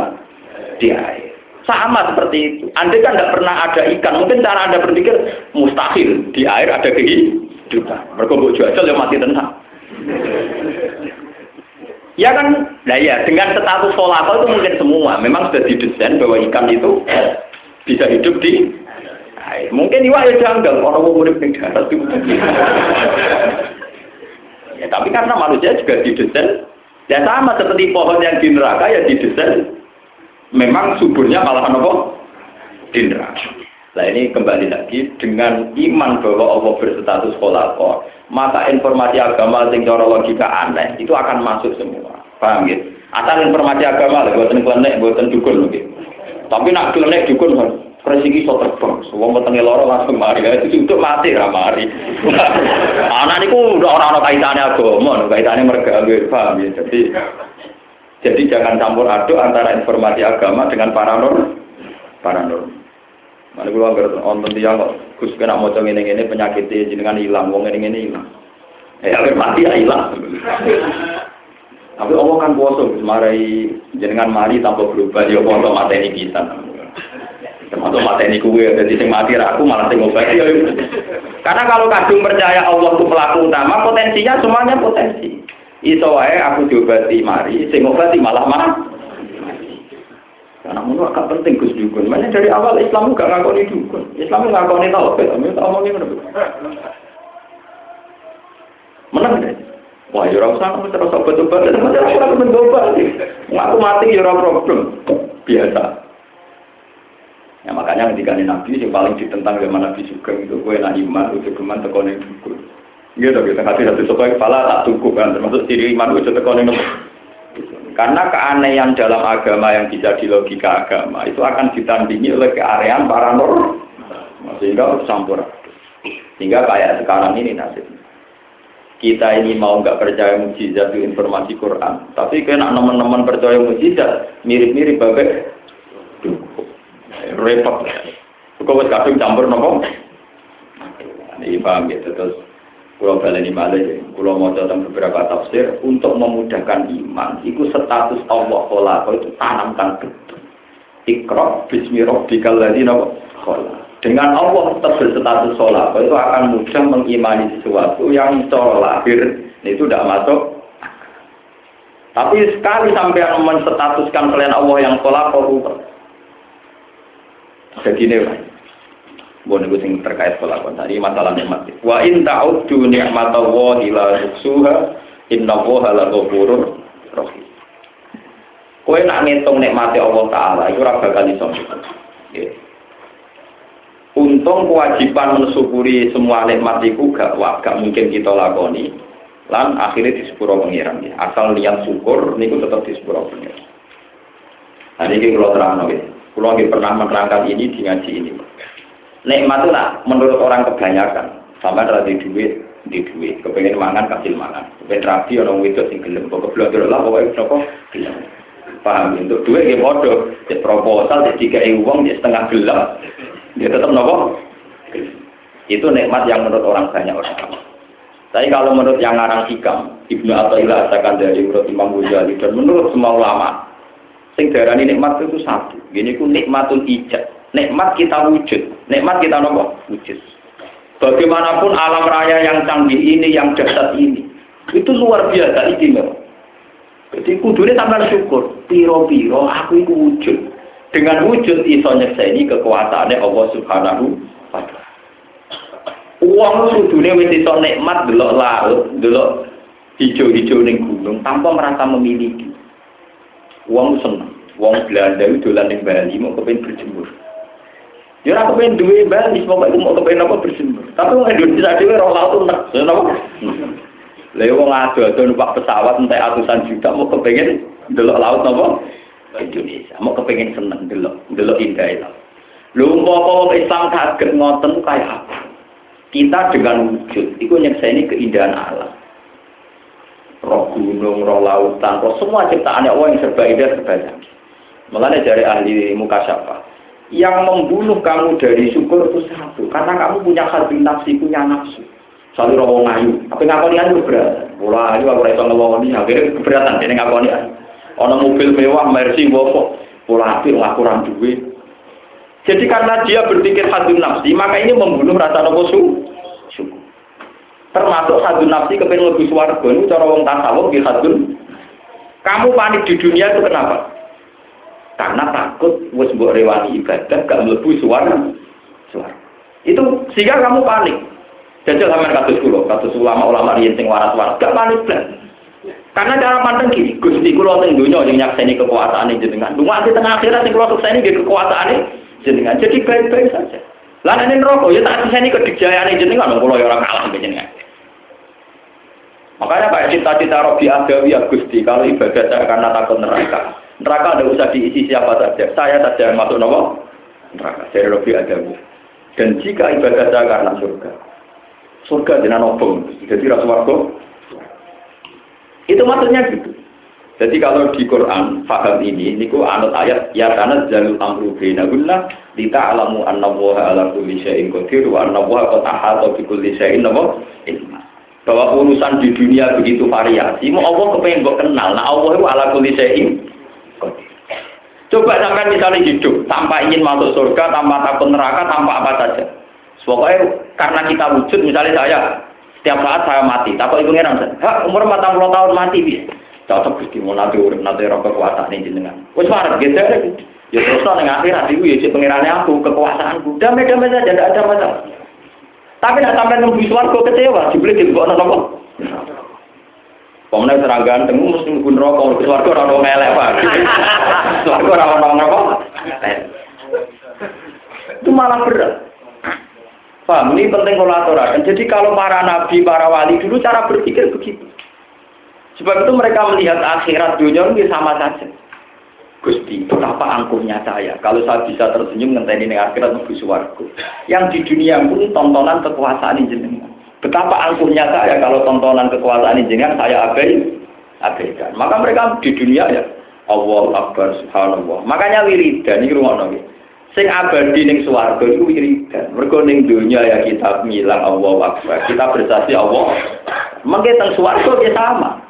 di air. Sama seperti itu. Anda kan tidak pernah ada ikan. Mungkin cara Anda berpikir mustahil di air ada kehidupan. Mereka buat jual yang mati tenang. Ya kan, nah ya dengan status solakal itu mungkin semua. Memang sudah didesain bahwa ikan itu bisa hidup di air. Mungkin iwak ya janggal. Orang mau di darat itu. ya, tapi karena manusia juga didesain. Ya sama seperti pohon yang di neraka ya didesain memang suburnya malah nopo di neraka. Nah ini kembali lagi dengan iman bahwa Allah berstatus kolakor, maka informasi agama sing cara logika aneh itu akan masuk semua. Paham gitu? Asal informasi agama lah, buatan klenek, buatan dukun mungkin. Tapi nak klenek dukun kan, resiki so terbang. Wong wetenge loro langsung mari. Itu untuk mati ra mari. Anak niku udah orang-orang kaitannya agama, kaitannya mergawe, paham ya. Jadi jadi jangan campur aduk antara informasi agama dengan paranormal. Paranormal. Mana gue anggar nonton tiang kok, gus kena mau ini ini penyakitnya jenengan hilang, wong ini ini hilang. Eh, akhir mati ya hilang. Tapi Allah kan kuasa, marai jenengan mari tanpa berubah, dia kuasa mati ini kita. Termasuk mati ini kue, jadi sing mati aku malah sing obati. Karena kalau kadung percaya Allah itu pelaku utama, potensinya semuanya potensi. Iso wae aku diobati mari, sing obati malah mah. Karena menurut agak penting Gus Dukun. Mana dari awal Islam gak ngakoni dukun. Islam ngakoni tauhid. Tapi tak omongin mana. Menang deh. Wah, ya orang sana terus obat-obat, macam orang mencoba sih. Ngaku mati ya problem. Biasa. Ya makanya ketika Nabi yang paling ditentang sama Nabi juga itu gue nak iman, gue keman tekonin dukun. Gitu, kita kasih satu supaya kepala tak cukup kan, termasuk ciri iman gue tekonin karena keanehan dalam agama yang bisa di logika agama itu akan ditandingi oleh keanehan paranormal. Sehingga campur. Sehingga kayak sekarang ini nasibnya. Kita ini mau nggak percaya mujizat itu informasi Quran, tapi kena teman-teman percaya mujizat mirip-mirip bagai repot. Kau kadung campur nopo. Ini paham gitu terus Kulau balik di malah ya, kulau mau tentang beberapa tafsir untuk memudahkan iman. Itu status Allah kholaqah itu tanamkan betul. Ikro bismi rabbikal ladzi Dengan Allah berstatus kholaqah itu akan mudah mengimani sesuatu yang secara lahir itu tidak masuk. Tapi sekali sampai menstatuskan selain Allah yang kholaqah Begini, Bon niku sing terkait pelakon tadi masalah nikmat. Wa in ta'uddu ni'matallahi la tuhsuha innallaha laghafurur rahim. Kowe nak ngitung nikmate Allah taala iku ora bakal iso. Untung kewajiban mensyukuri semua nikmat itu gak, gak mungkin kita lakoni. Lan akhirnya di sepuro pengiran ya. Asal niat syukur, niku tetap di sepuro pengiran. Nah ini kalau terang ya. Kalau pernah menerangkan ini di ngaji ini. Nikmat itu menurut orang kebanyakan. Sama ada di duit, di duit. Kepengen mangan, kasih mangan. Kepengen rapi, orang itu sing gelem. Pokoknya belajar lah, pokoknya nopo gelem. Paham? Untuk duit ya bodoh. Ya proposal, ya tiga uang, ya setengah gelap. Ya tetap nopo. Itu nikmat yang menurut orang banyak orang. Tapi kalau menurut yang ngarang hikam, Ibnu Athaillah asalkan dari menurut Imam Ghazali dan menurut semua ulama, sing darani nikmat itu satu. Gini ku nikmatul ijab. Nikmat kita wujud. Nikmat kita nopo wujud. Bagaimanapun alam raya yang canggih ini, yang dahsyat ini, itu luar biasa istimewa. Jadi kudunya sampai syukur. Piro-piro aku itu wujud. Dengan wujud iso nyekseni kekuasaannya Allah Subhanahu wa taala. Uang sudune wis iso nikmat delok laut, delok hijau-hijau ning gunung tanpa merasa memiliki. Uang seneng. Uang Belanda itu dolan ning Bali mau kepen berjemur. Ya ora kepen duwe Bali, pokoke mau kepen apa berjemur. Tapi wong Indonesia dhewe ora laut nek. Ya napa? Lha wong ado-ado numpak pesawat entek atusan juta mau kepengen delok laut napa? Indonesia. Mau kepengen seneng delok, delok indah itu. Lho umpama Islam kaget ngoten kayak apa? Kita dengan wujud, itu nyekseni keindahan alam. Roh gunung, roh lautan, roh semua ciptaan Allah yang serba indah, serba canggih. Mengenai dari ahli muka syafa. Yang membunuh kamu dari syukur itu satu. Karena kamu punya hati nafsi, punya nafsu. Selalu roh ngayu. Tapi ngakoni ayu berat. Mula ayu aku rasa ngelawani. Akhirnya keberatan. Ini ngakoni ayu. Ono mobil mewah, mercy, wopok. Pola api, kurang duit. Jadi karena dia berpikir hadu nafsi, maka ini membunuh rasa nopo syukur. Termasuk hadu nafsi kepengen lebih suarga ini cara wong tasawuf di. Kamu panik di dunia itu kenapa? Karena takut wis mbok rewani ibadah gak mlebu suara. Suara. Itu sehingga kamu panik. Jajal sampean kados kula, kados ulama-ulama riyen sing waras-waras, gak panik blas. Karena cara pandang gini, Gusti kula teng donya sing nyakseni kekuasaane jenengan. Lunga di tengah akhirat sing kula sukseni nggih kekuasaane jenengan. Jadi baik-baik saja. Lah nek neraka ya tak siseni kedikjayane jenengan kula ya ora kalah jenengan. Makanya kayak cita-cita Robi Adawi ya Gusti, kalau ibadah saya karena takut neraka. Neraka tidak usah diisi siapa saja. Saya saja yang masuk nomor neraka. Dari Robi Adawi. Dan jika ibadah saya karena surga. Surga dengan obong. Jadi rasuwargo. Itu maksudnya gitu. Jadi kalau di Quran faham ini, niku anut ayat ya karena jalul amru bainahunna lita alamu anna waha ala kulli syai'in qadir wa anna waha qad ahata bi kulli syai'in ilma. Bahwa urusan di dunia begitu variasi, mau Allah kepengen kok kenal. Nah Allah itu ala kulli qadir. Coba sampai misalnya hidup tanpa ingin masuk surga, tanpa takut neraka, tanpa apa saja. Pokoknya karena kita wujud, misalnya saya setiap saat saya mati, takut ibu ngeran, hak umur 40 tahun mati bisa cocok Gusti mau nanti urip nanti ora kekuasaan ini jenengan. Wis parek gitu ya terus nang akhirat iku ya cek pengirane aku, kekuasaanku. Damai-damai saja tidak ada masalah. Tapi nak sampai nunggu swarga kecewa, dibeli di bawah nopo. Pemenang serang ganteng, mesti nunggu rokok, ke swarga ora ono ngelek pak. Swarga ora ono nopo. Itu malah berat. Paham, ini penting kolaborasi. Jadi kalau para nabi, para wali dulu cara berpikir begitu. Sebab itu mereka melihat akhirat dunia ini sama saja. Gusti, betapa angkuhnya saya. Kalau saya bisa tersenyum ngenteni ning akhirat menuju suwargo. Yang di dunia pun tontonan kekuasaan jenengan. Betapa angkuhnya saya kalau tontonan kekuasaan jenengan saya abai, abaikan. Maka mereka di dunia ya Allah Akbar Subhanallah. Makanya wiridan ini rumah nabi. Sing abadi ning swarga iku wiridan. Mergo ning dunia ya kita ngilang Allah Akbar. Kita bersaksi Allah. Mengke teng swarga ya sama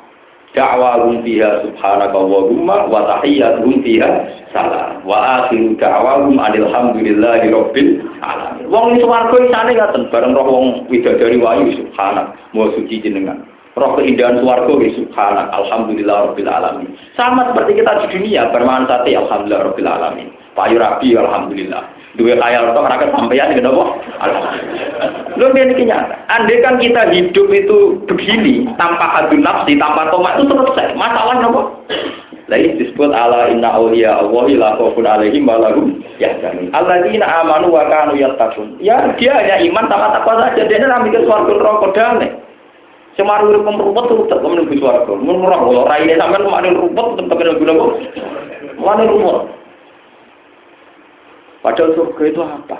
da'wahum fiha subhanaka Allahumma wa tahiyyatuhum fiha salam. Wa akhiru da'wahum alhamdulillahi rabbil alamin. Wong iki swarga isane ngaten bareng roh wong widadari wayu subhanak. Mau suci jenengan. Roh keindahan swarga ya subhanak. Alhamdulillah rabbil alamin. Sama seperti kita di dunia bermanfaati alhamdulillah rabbil alamin. Payu rabi alhamdulillah. Dua khayal tok ora kesampaian gitu apa? Lu ini nyata. Andai kan kita hidup itu begini tanpa hadun nafsi, tanpa tomat itu selesai. Masalah nopo? Lain disebut ala inna awliya Allahi la khaufun alaihim wa lahum yahzanun. Alladzina amanu wa kanu yattaqun. Ya dia hanya iman sama takwa saja. Dia ora mikir swarga neraka dane. Semar urip tuh tetep menuju swarga. Mun ora kalau raine sampean kemarin rumput tetep kena guna kok. Mana rumput? Padahal surga itu apa?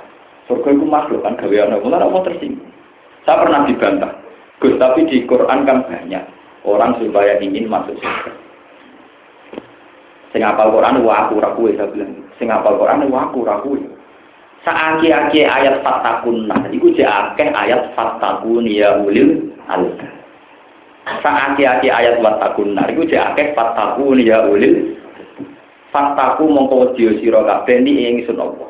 Surga itu makhluk kan gawean Allah. Mulai Allah tersinggung. Saya pernah dibantah. Gus, tapi di Quran kan banyak orang supaya ingin masuk surga. Sing apal Quran wa aku ra kuwe saya bilang. Sing apal Quran wa aku ra kuwe. Saaki-aki ayat fatakunna iku jek akeh ayat fatakun ya ulil albab. Saaki-aki ayat fatakunna iku jek akeh fatakun ya ulil Fataku mongko wedi sira kabeh ni ing sun Allah.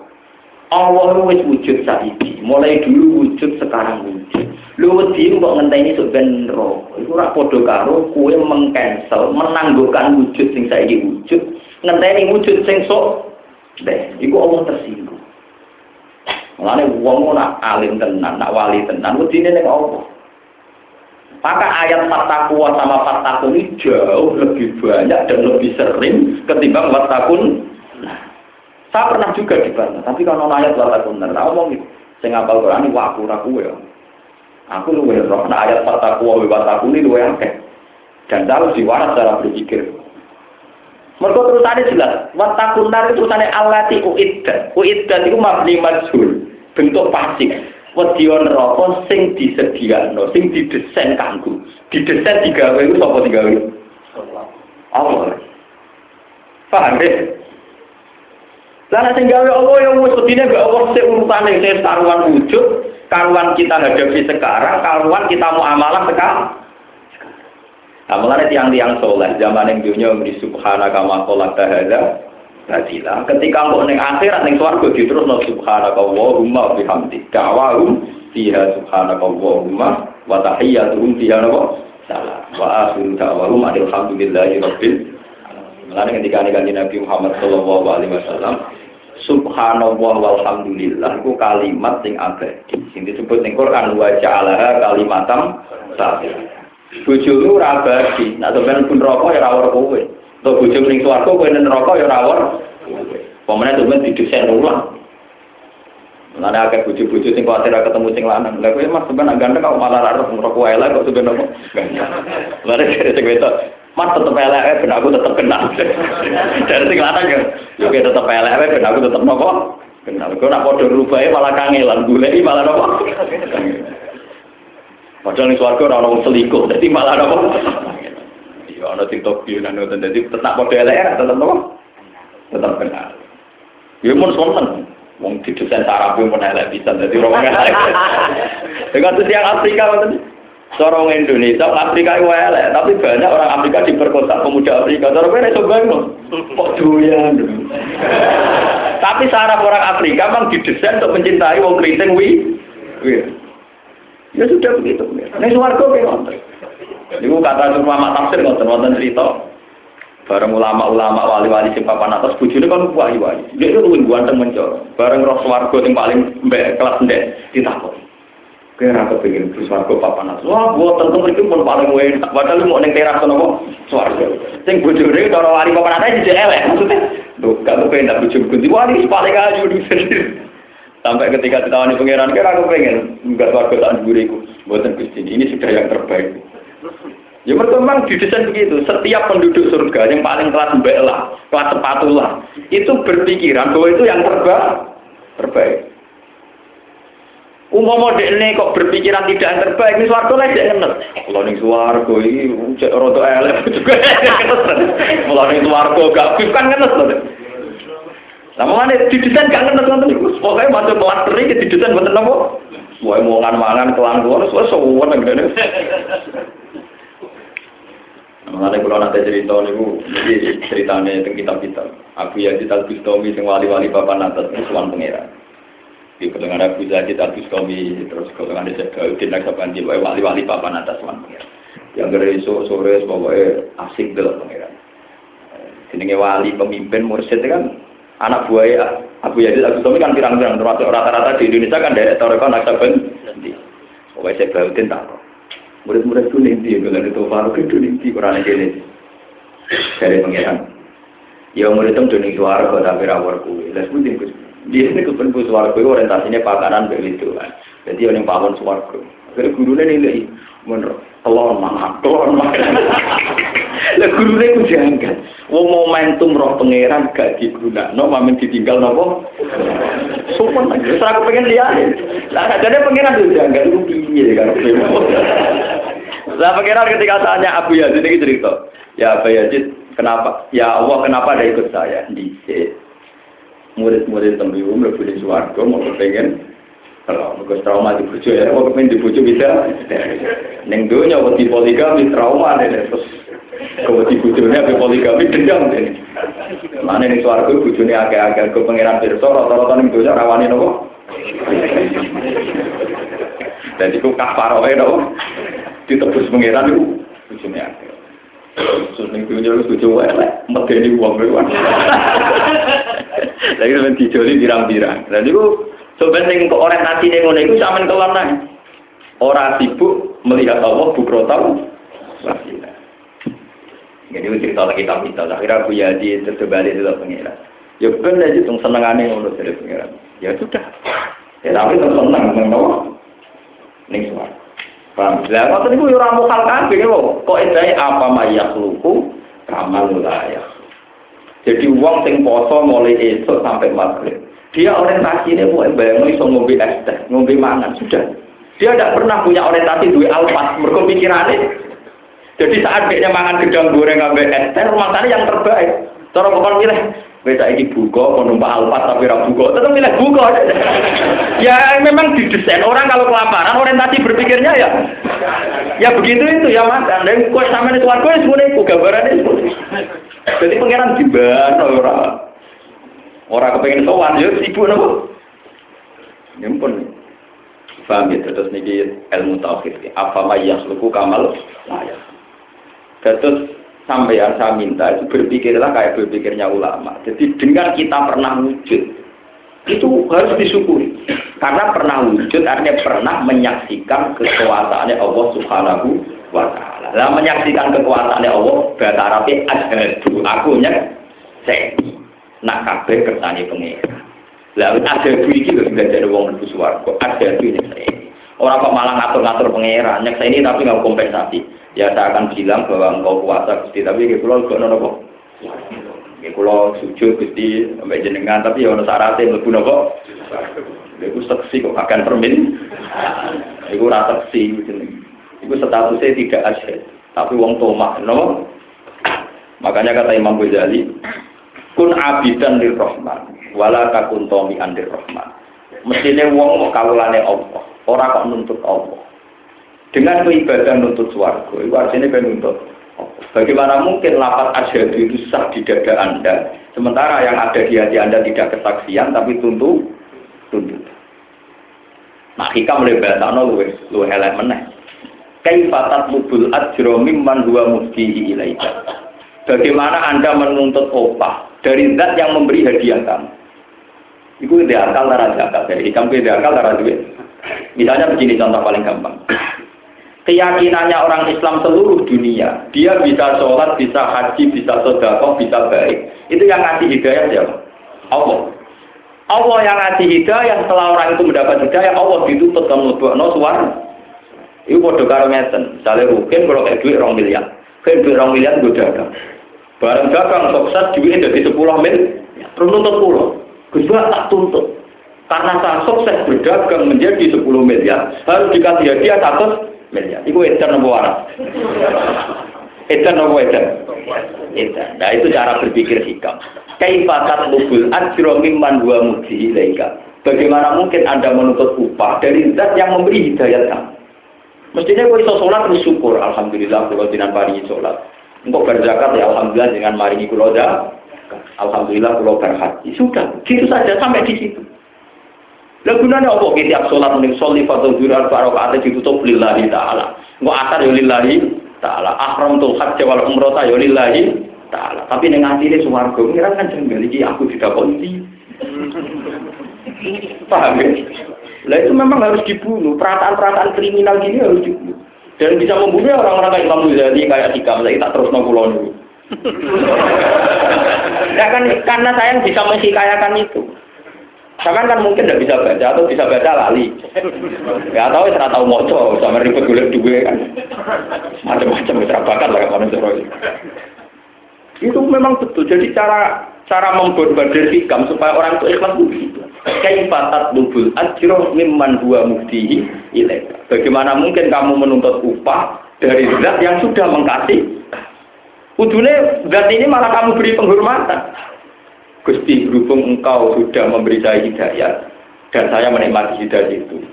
Allah wis wujud saiki, mulai dulu wujud sekarang wujud. Lu wedi kok ngenteni sok ben ro. Iku ora padha karo kowe mengcancel, menangguhkan wujud sing saiki wujud, ngenteni wujud sing sok deh. Iku Allah tersinggung. Mulane wong ora alim tenan, nak wali tenan, wedine ning Allah. Maka ayat fatakwa sama fatakun ini jauh lebih banyak dan lebih sering ketimbang fatakun. Nah, saya pernah juga dibantah, tapi kalau ayat fatakun, nah ngomong gitu. Saya ngapal Quran ini waku raku ya. Aku lu roh, nah ayat fatakwa wa fatakun ini lu akeh. Dan harus diwaras cara berpikir. Mereka terusannya jelas, watakun nar itu terusannya alati uiddat. Uiddat itu mabni majhul, bentuk pasif wedi neraka sing disediakno, sing didesain kanggo. Didesain digawe iku sapa digawe? Allah. Paham ya? Lah sing gawe Allah yang wis wedine gak Allah sing urutane sing karuan wujud, karuan kita hadapi sekarang, karuan kita mau amalah sekarang. Nah, mulai tiang-tiang soleh, zaman yang dunia di subhanaka ma kholakta hadza Badila. Ketika mau neng akhirat neng swarga terus no subhanaka Allahumma bihamdi. Da'wahum fiha subhanaka Allahumma wa tahiyyatuhum fiha napa? Salam. Wa akhiru da'wahum alhamdulillahi rabbil Mulane ketika kanjeng Nabi Muhammad sallallahu alaihi wasallam Subhanallah walhamdulillah itu kalimat sing abadi. Sing disebut ning Quran wa ja'alaha kalimatam sabit. Bojomu ora abadi, nek sampeyan pun rokok ya ora kowe. Untuk bujuk ning swarga kowe ning neraka ya rawon. Pemene tumen didesain ulang. Lan akeh bujuk-bujuk sing kuwatir ketemu sing lanang. Lah kowe mas sampean ganteng kok malah ra roh neraka wae lah kok sampean apa? Lare sing wedok. Mas tetep elek ben aku tetep kenal. Dari sing lanang ya, yo tetep elek ben aku tetep nopo? Kenal. Kok nak padha rubahe malah kangelan, goleki malah nopo? Padahal ning swarga ora ono selingkuh, dadi malah nopo? Ya ana TikTok yo nang ngoten dadi tetap padha elek tetep nopo? Tetap kenal. Ya mun sonten. Wong didesain saraf pun elek bisa dadi orang elek. Dengan yang Afrika ngoten. Seorang Indonesia, Afrika itu elek, tapi banyak orang Afrika diperkosa pemuda Afrika. Cara kowe iso bayangno. Kok doyan. Tapi saraf orang Afrika memang didesain untuk mencintai wong keriting wi. Ya sudah begitu. Swarga kowe ngoten. Iku kata ulama tafsir ngoten wonten cerita. Bareng ulama-ulama wali-wali sing papan atas bojone kan wali-wali. Dia itu luwih mencor. Bareng roh swarga sing paling mbek kelas ndek ditakon. Ora kepengin ke swarga papan atas. Wah, gua tentu mriki pun paling enak. Padahal mau ning teras kono swarga. Sing bojone cara wali papan atas dijek elek. Maksudnya, lho kalau pengen tak bojo kunci wali paling ayu di Sampai ketika ditawani pangeran, kira aku pengen enggak swarga tak nduriku. Mboten Gusti, ini sudah yang terbaik. Ya memang didesain begitu. Setiap penduduk surga yang paling kelas mbak lah, kelas sepatu lah, itu berpikiran bahwa itu yang terbaik. terbaik. Umum ini kok berpikiran tidak yang terbaik, ini suarga lah tidak ngenes. Kalau ini suarga ini roto elek juga Kalau ini suarga gak fit kan loh. Sama mana didesain gak ngenes nanti. Pokoknya masuk kelas teri didesain buat apa? Mau mau mangan kelang keluar, soalnya semua negara. Mengenai kalau nanti cerita niku, ini ceritanya tentang kitab-kitab. Abu Yazid Al Bustami sing wali-wali bapak natas itu suan pengira. Di kelengan Abu Yazid Al Bustami terus kelengan Syekh Daudin Naksabanji wali-wali bapak natas suan pengira. Yang dari sore pokoknya asik dulu pengira. Jenenge wali pemimpin mursyid kan anak buahnya Abu Yazid Abu Tumi kan pirang-pirang termasuk rata-rata di Indonesia kan dari Toreko Naksaben. Pokoknya saya bautin tak. Murid-murid itu nanti, kalau itu baru itu nanti Quran ini dari pengiran. Ya murid itu dunia suara tapi rawar kue. Lalu sebutin dia ini kepenku suara kue orientasinya pakanan begitu kan. Jadi orang pawon suara kue. Akhirnya gurunya ini menurut telon mana, telon mana. Lah gurune ku janggal. Wong momentum roh pangeran gak digunakno mamen ditinggal napa? Sopan aja. Wis aku pengen lihat. Lah ada pangeran itu janggal itu piye kan. Lah pangeran ketika tanya Abu Yazid ini cerita. Ya Abu Yazid, kenapa? Ya Allah, kenapa ada ikut saya? Dicek. Murid-murid tembiwu mlebu di swarga mau kepengen kalau mereka trauma di bujo ya, mau kepengen di bujo bisa. Neng dunia wedi poligami trauma deh terus kalau di bujurnya be poligami dendam deh. Mana nih suaraku bujurnya agak-agak ke pangeran Pirsa, rata-rata nih dosa rawani nopo. Dan itu kafarohe nopo. Ditebus pangeran itu bujurnya agak. Terus nih dunia itu bujur elek, medeni uang beruan. Lagi sampai dijoli birang-birang. Dan itu sebenarnya kok orientasi nih ngono itu sampean keluar Orang sibuk melihat Allah bukrotal wasilah. Jadi itu cerita lagi kita kita. Akhirnya Abu Yadi terbalik itu pengiran. Ya benar aja tuh senengannya ngono dari pengiran. Ya sudah. Ya tapi tuh seneng mengenal. Ning suara. Paham? Lah ngoten niku ora mokal kabeh kok. Kok edae apa mayak luku kamal layak. Jadi uang sing poso mulai esok sampai maghrib. Dia orientasinya mau bayang iso ngombe es teh, ngombe mangan sudah. Dia tidak pernah punya orientasi duwe alfas, mergo pikirannya. Jadi saat dia mangan gedang goreng ngambil es teh, rumah tangga yang terbaik. Cara bukan milih, beda ini buka, mau numpak alfas tapi rabu buka, tetap milih buka. ya memang didesain orang kalau kelaparan orientasi berpikirnya ya, ya begitu itu ya mas. Dan kue sama itu warga semuanya itu gambaran itu. Jadi pangeran diban orang orang kepengen sowan ya sibuk nopo. Ya pun paham ya terus niki ilmu tauhid. Apa mayas luku kamal layak. Terus sampai yang saya minta itu berpikirlah kayak berpikirnya ulama. Jadi dengan kita pernah wujud itu harus disyukuri. Karena pernah wujud artinya pernah menyaksikan kekuasaannya Allah Subhanahu wa taala. Lah menyaksikan kekuasaannya Allah bahasa Arabnya asyhadu aku nya saya nak kabeh kersane pengira. Lah duit iki lho jadi wong mlebu swarga. Ada duit saya. Orang kok malah ngatur-ngatur pengira, nyeksa ini tapi nggak kompensasi. Ya saya akan bilang bahwa engkau kuasa Gusti, tapi kayak pulau gak nono kok. Kayak pulau sujud Gusti sampai jenengan, tapi ya ono syaratnya mlebu nopo. Iku seksi kok akan permin. Iku rasa seksi jeneng. Iku statusnya tidak asyik, tapi wong tomak, no. Makanya kata Imam Ghazali, kun abidan lir rahman, wala takun tomi andir rahman. Mestinya wong mau kawulane Allah, orang kok nuntut Allah. Dengan beribadah nuntut suarga, itu artinya kan nuntut Bagaimana mungkin lapat asyhadu itu sah di dada Anda, sementara yang ada di hati Anda tidak kesaksian, tapi tuntut, tuntut. Nah, hikam mulai bahasa no luwe, luwe elek meneh. Kaifatat lubul ajro mimman huwa muftihi ilaika. Bagaimana Anda menuntut opah dari zat yang memberi hadiah kamu? Itu ide akal, lara akal. Dari itu ide akal, duit. Misalnya begini contoh paling gampang. Keyakinannya orang Islam seluruh dunia, dia bisa sholat, bisa haji, bisa sodakoh, bisa baik. Itu yang ngasih hidayah siapa? Allah. Allah yang ngasih hidayah, setelah orang itu mendapat hidayah, Allah ditutup ke no suara. Itu bodoh karo ngeten. Misalnya Rukin kalau kayak duit rong miliar. Kayak duit rong miliar gue dagang. Barang dagang sukses duitnya jadi 10 mil. Terus nuntut pulau. Gue tak tuntut. Karena saya sukses berdagang menjadi 10 miliar, harus dikasih hadiah 100 miliar. Itu edan nopo waras. Edan nopo edan. Edan. Nah itu cara berpikir hikam. Kaifatat lubul ajro mimman dua mudi ilaika. Bagaimana mungkin Anda menuntut upah dari zat yang memberi hidayat kamu? Mestinya kau iso sholat bersyukur. Alhamdulillah kalau tidak pari sholat. Untuk berzakat ya Alhamdulillah dengan maringi kulo Alhamdulillah kulo berhaji. Sudah, gitu saja sampai di situ. Lah gunanya apa tiap sholat mending sholli fadl zuhur arba rakaat ditutup lillahi taala. Engko asar ya lillahi taala. Ahram tul hajj wal umrah ya lillahi taala. Tapi ning atine swarga ngira kan jenggal iki aku didakoni Paham ya? Lah itu memang harus dibunuh. Perataan-perataan kriminal gini harus dibunuh. Dan bisa membunuh orang-orang kayak Imam Ghazali, kayak Dikam, saya tak terus nongkulon dulu. ya kan karena saya bisa menghikayakan itu. Sama kan mungkin tidak bisa baca atau bisa baca lali. Ya tahu ya tahu moco sama ribet golek duwe kan. Macam-macam wis bakat lah kan Itu memang betul. Jadi cara cara memborbadir hikam supaya orang itu ikhlas itu begitu. Kaifatat dubul ajro mimman huwa muftihi ilaika. Bagaimana mungkin kamu menuntut upah dari zat yang sudah mengkasih? Ujungnya zat ini malah kamu beri penghormatan. Gusti berhubung engkau sudah memberi saya hidayah dan saya menikmati hidayah itu.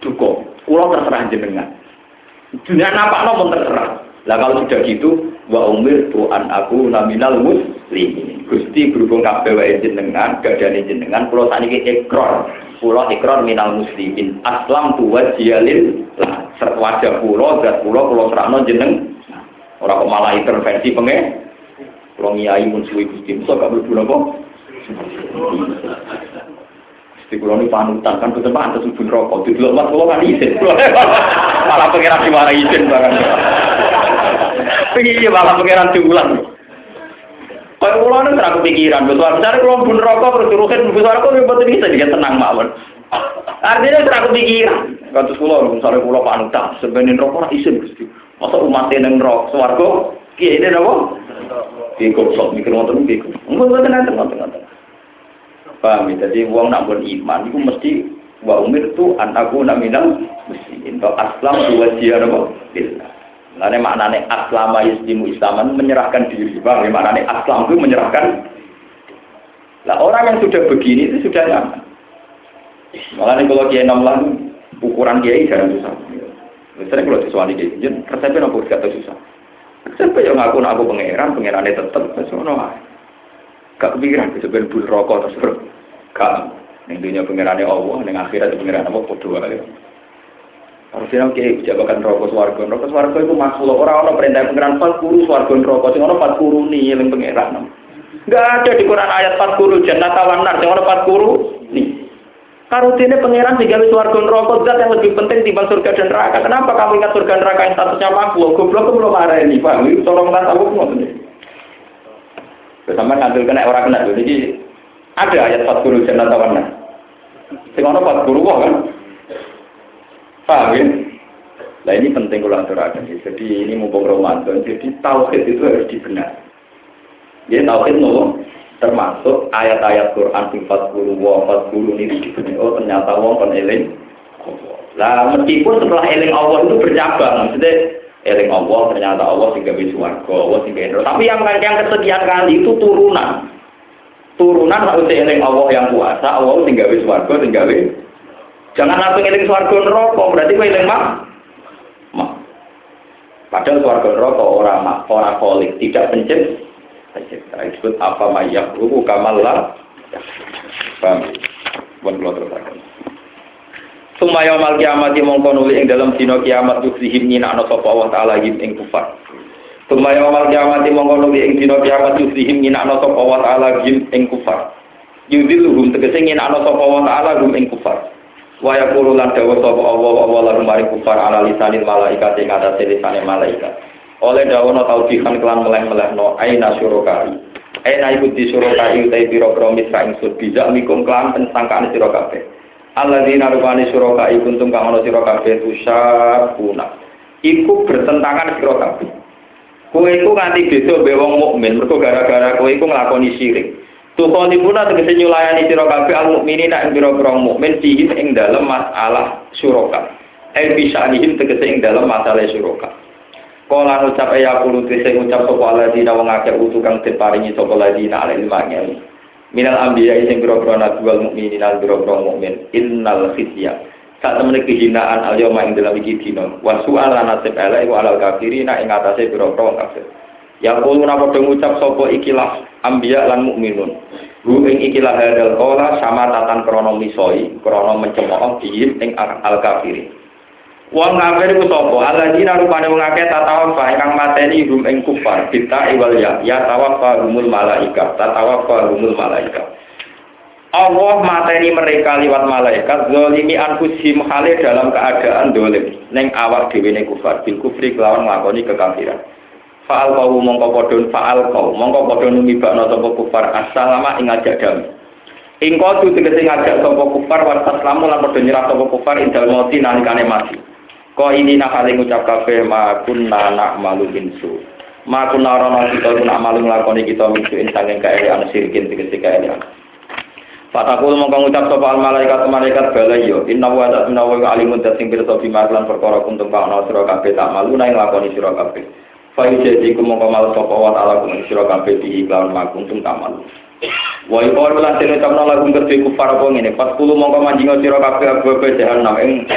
Duko, pulau terserah jenengan. Dunia nampak nomor terserah. Lah kalau sudah gitu, wa umir tuan aku naminal muslim. Gusti berhubung kabeh wae jenengan, gadane jenengan, pulau saniki ekor. Pulau ekor minal muslimin. Aslam tuwa jialil lah. Wajah pulau, zat pulau, pulau serano jeneng. Orang kok malah intervensi pengen. Pulau ngiyai mun suwi Gusti gak napa? Di kulo ini panutan kan betul pantas ubun rokok. Di dulu mas kulo kan izin. malah pengiran di mana izin barang. Iya malah pengiran diulang. Kalau kulo ini terang kepikiran. Betul. Misalnya kulo ubun rokok terus terusin ubun rokok ya betul bisa dia tenang mawon. Artinya terang kepikiran. Katus kulo misalnya kulo panutan. Sebenarnya rokok izin. Masa umatnya neng rokok swargo. Iya ini apa? Iya goblok mikir ngoten iki. Mungkin ngoten ngoten ngoten ngoten. Paham ya? Jadi uang nak buat iman itu mesti wa umir tu an aku naminal muslimin. Atau aslam dua dia nama billah. Lalu maknanya aslama yuslimu islaman menyerahkan diri. Bang, ya? maknanya aslam itu menyerahkan. Nah orang yang sudah begini itu sudah nyaman. Makanya kalau kiai enam ukuran kiai jarang susah. Misalnya kalau sesuatu kiai, resepnya nopo gak susah. Resepnya yang ngaku aku pangeran, pangerannya tetap, sesuatu Gak kepikiran sebenarnya bul rokok terus gak ning dunia pengirannya Allah, ning akhirat pengiran apa padha wae. Harusnya oke, jabakan rokok swarga. Rokok swarga itu makhluk orang orang perintah pengiran fal guru swarga rokok sing orang fal guru nih yang pengiran. Enggak ada di Quran ayat fal guru jannah tawanar sing orang fal guru nih. Karutine pangeran tiga swarga rokok zat yang lebih penting timbang surga dan neraka. Kenapa kamu ingat surga neraka yang statusnya makhluk? Goblok belum marah ini, Pak. Tolong tak tahu ngoten. Sama ngambil kena orang kena jadi ada ayat empat guru jannah tawana. Sing ana empat guru wah kan. Paham ya? Nah ini penting kalau aturakan. Jadi ini mumpung Ramadan, jadi tauhid itu harus dibenar. Ya tauhid nopo termasuk ayat-ayat Quran empat puluh wa empat puluh ini dibenar. Oh ternyata wong kon eling. Lah meskipun setelah eling Allah itu bercabang, maksudnya eling Allah ternyata Allah sing gawe swarga, Allah Tapi yang yang kesekian kali itu turunan. Turunan harus eling Allah yang kuasa, Allah sing gawe swarga, sing gawe. Jangan langsung eling swarga neraka, berarti kowe eling mak. Mak. Padahal swarga neraka ora mak, ora kolik, tidak pencipta. Pencipta disebut apa mayak ruku kamal lah. Paham? Buat lo terus Sumaya mal kiamat mongko nuli ing dalam dina kiamat yuksihim nyinakno sapa Allah taala him ing kufar. Sumaya mal kiamat mongko nuli ing dina kiamat yuksihim nyinakno sapa Allah taala him ing kufar. Yudiluhum tegese nyinakno sapa Allah taala hum ing kufar. Wa yaqulu lan dawa sapa Allah Allah lan mari kufar ala lisanil malaikat ing atase lisane malaikat. Oleh dawono taubihan kelan meleh-melehno aina syurokai. Aina iku di utai pira-pira mitra ingsun bijak mikum kelan pensangkaan kabeh. Alladzina rupani suraka ikuntum kang ana sira kabeh tusabuna iku bertentangan sira kabeh. Kowe iku nganti beda mbek mukmin mergo gara-gara kowe iku nglakoni syirik. Tukoni puna tegese nyulayani sira kabeh al mukminina ing pira-pira mukmin sihim ing dalem masalah suraka eh bisa anihim tegese ing dalem masalah suraka Kala ngucap ya kulo tegese ngucap sapa alladzina wong akeh utu kang diparingi sapa alladzina alil mangel minal ambiya sing biro-biro nabi wal mukminin biro-biro mukmin innal khizya. Saat temen kehinaan al yawma ing dalam iki dina. Wa su'al nasib ala iku alal kafirina ing atase biro-biro kafir. Ya kulo napa ngucap sapa ikilah ambiya lan mukminun hu ing ikilah hadal qala sama tatan krana misoi krana mencemooh diin ing al kafirin Wong kafir ku sapa? Alladzina rupane wong akeh tatawafa ingkang mateni hum ing kufar kita iwal ya ya tawaffa humul malaika tatawafa humul malaika. Allah mateni mereka liwat malaikat zalimi anfusihim hale dalam keadaan dolim neng awak dhewe ne kufar bil kufri kelawan nglakoni kekafiran faal kau mongko padha faal kau mongko padha numibakno sapa kufar assalamu ing ajak damai ing kudu tegese ngajak sapa kufar wa taslamu lan padha nyerah sapa kufar indal mati nalikane mati ko ini nak kali ngucap kabeh ma kunna nak malu insu ma kunna rono kita nak malu nglakoni kita minsu ing sanging kaelian sirkin tegese kaelian Fatakul mongko ngucap sapa al malaikat malaikat bala yo. Inna wa ta'ala wa alimun sing pirsa bima lan perkara kuntum kana sira kabeh tak malu nang lakoni sira kabeh. Fa jadi ku mongko mal sapa wa ta'ala kun sira kabeh di iklan makuntum tak malu. Wa iqor lan tene tamna lagu kedhe kufar apa ngene. Pas kulo mongko manjinga sira kabeh abu jahanam ing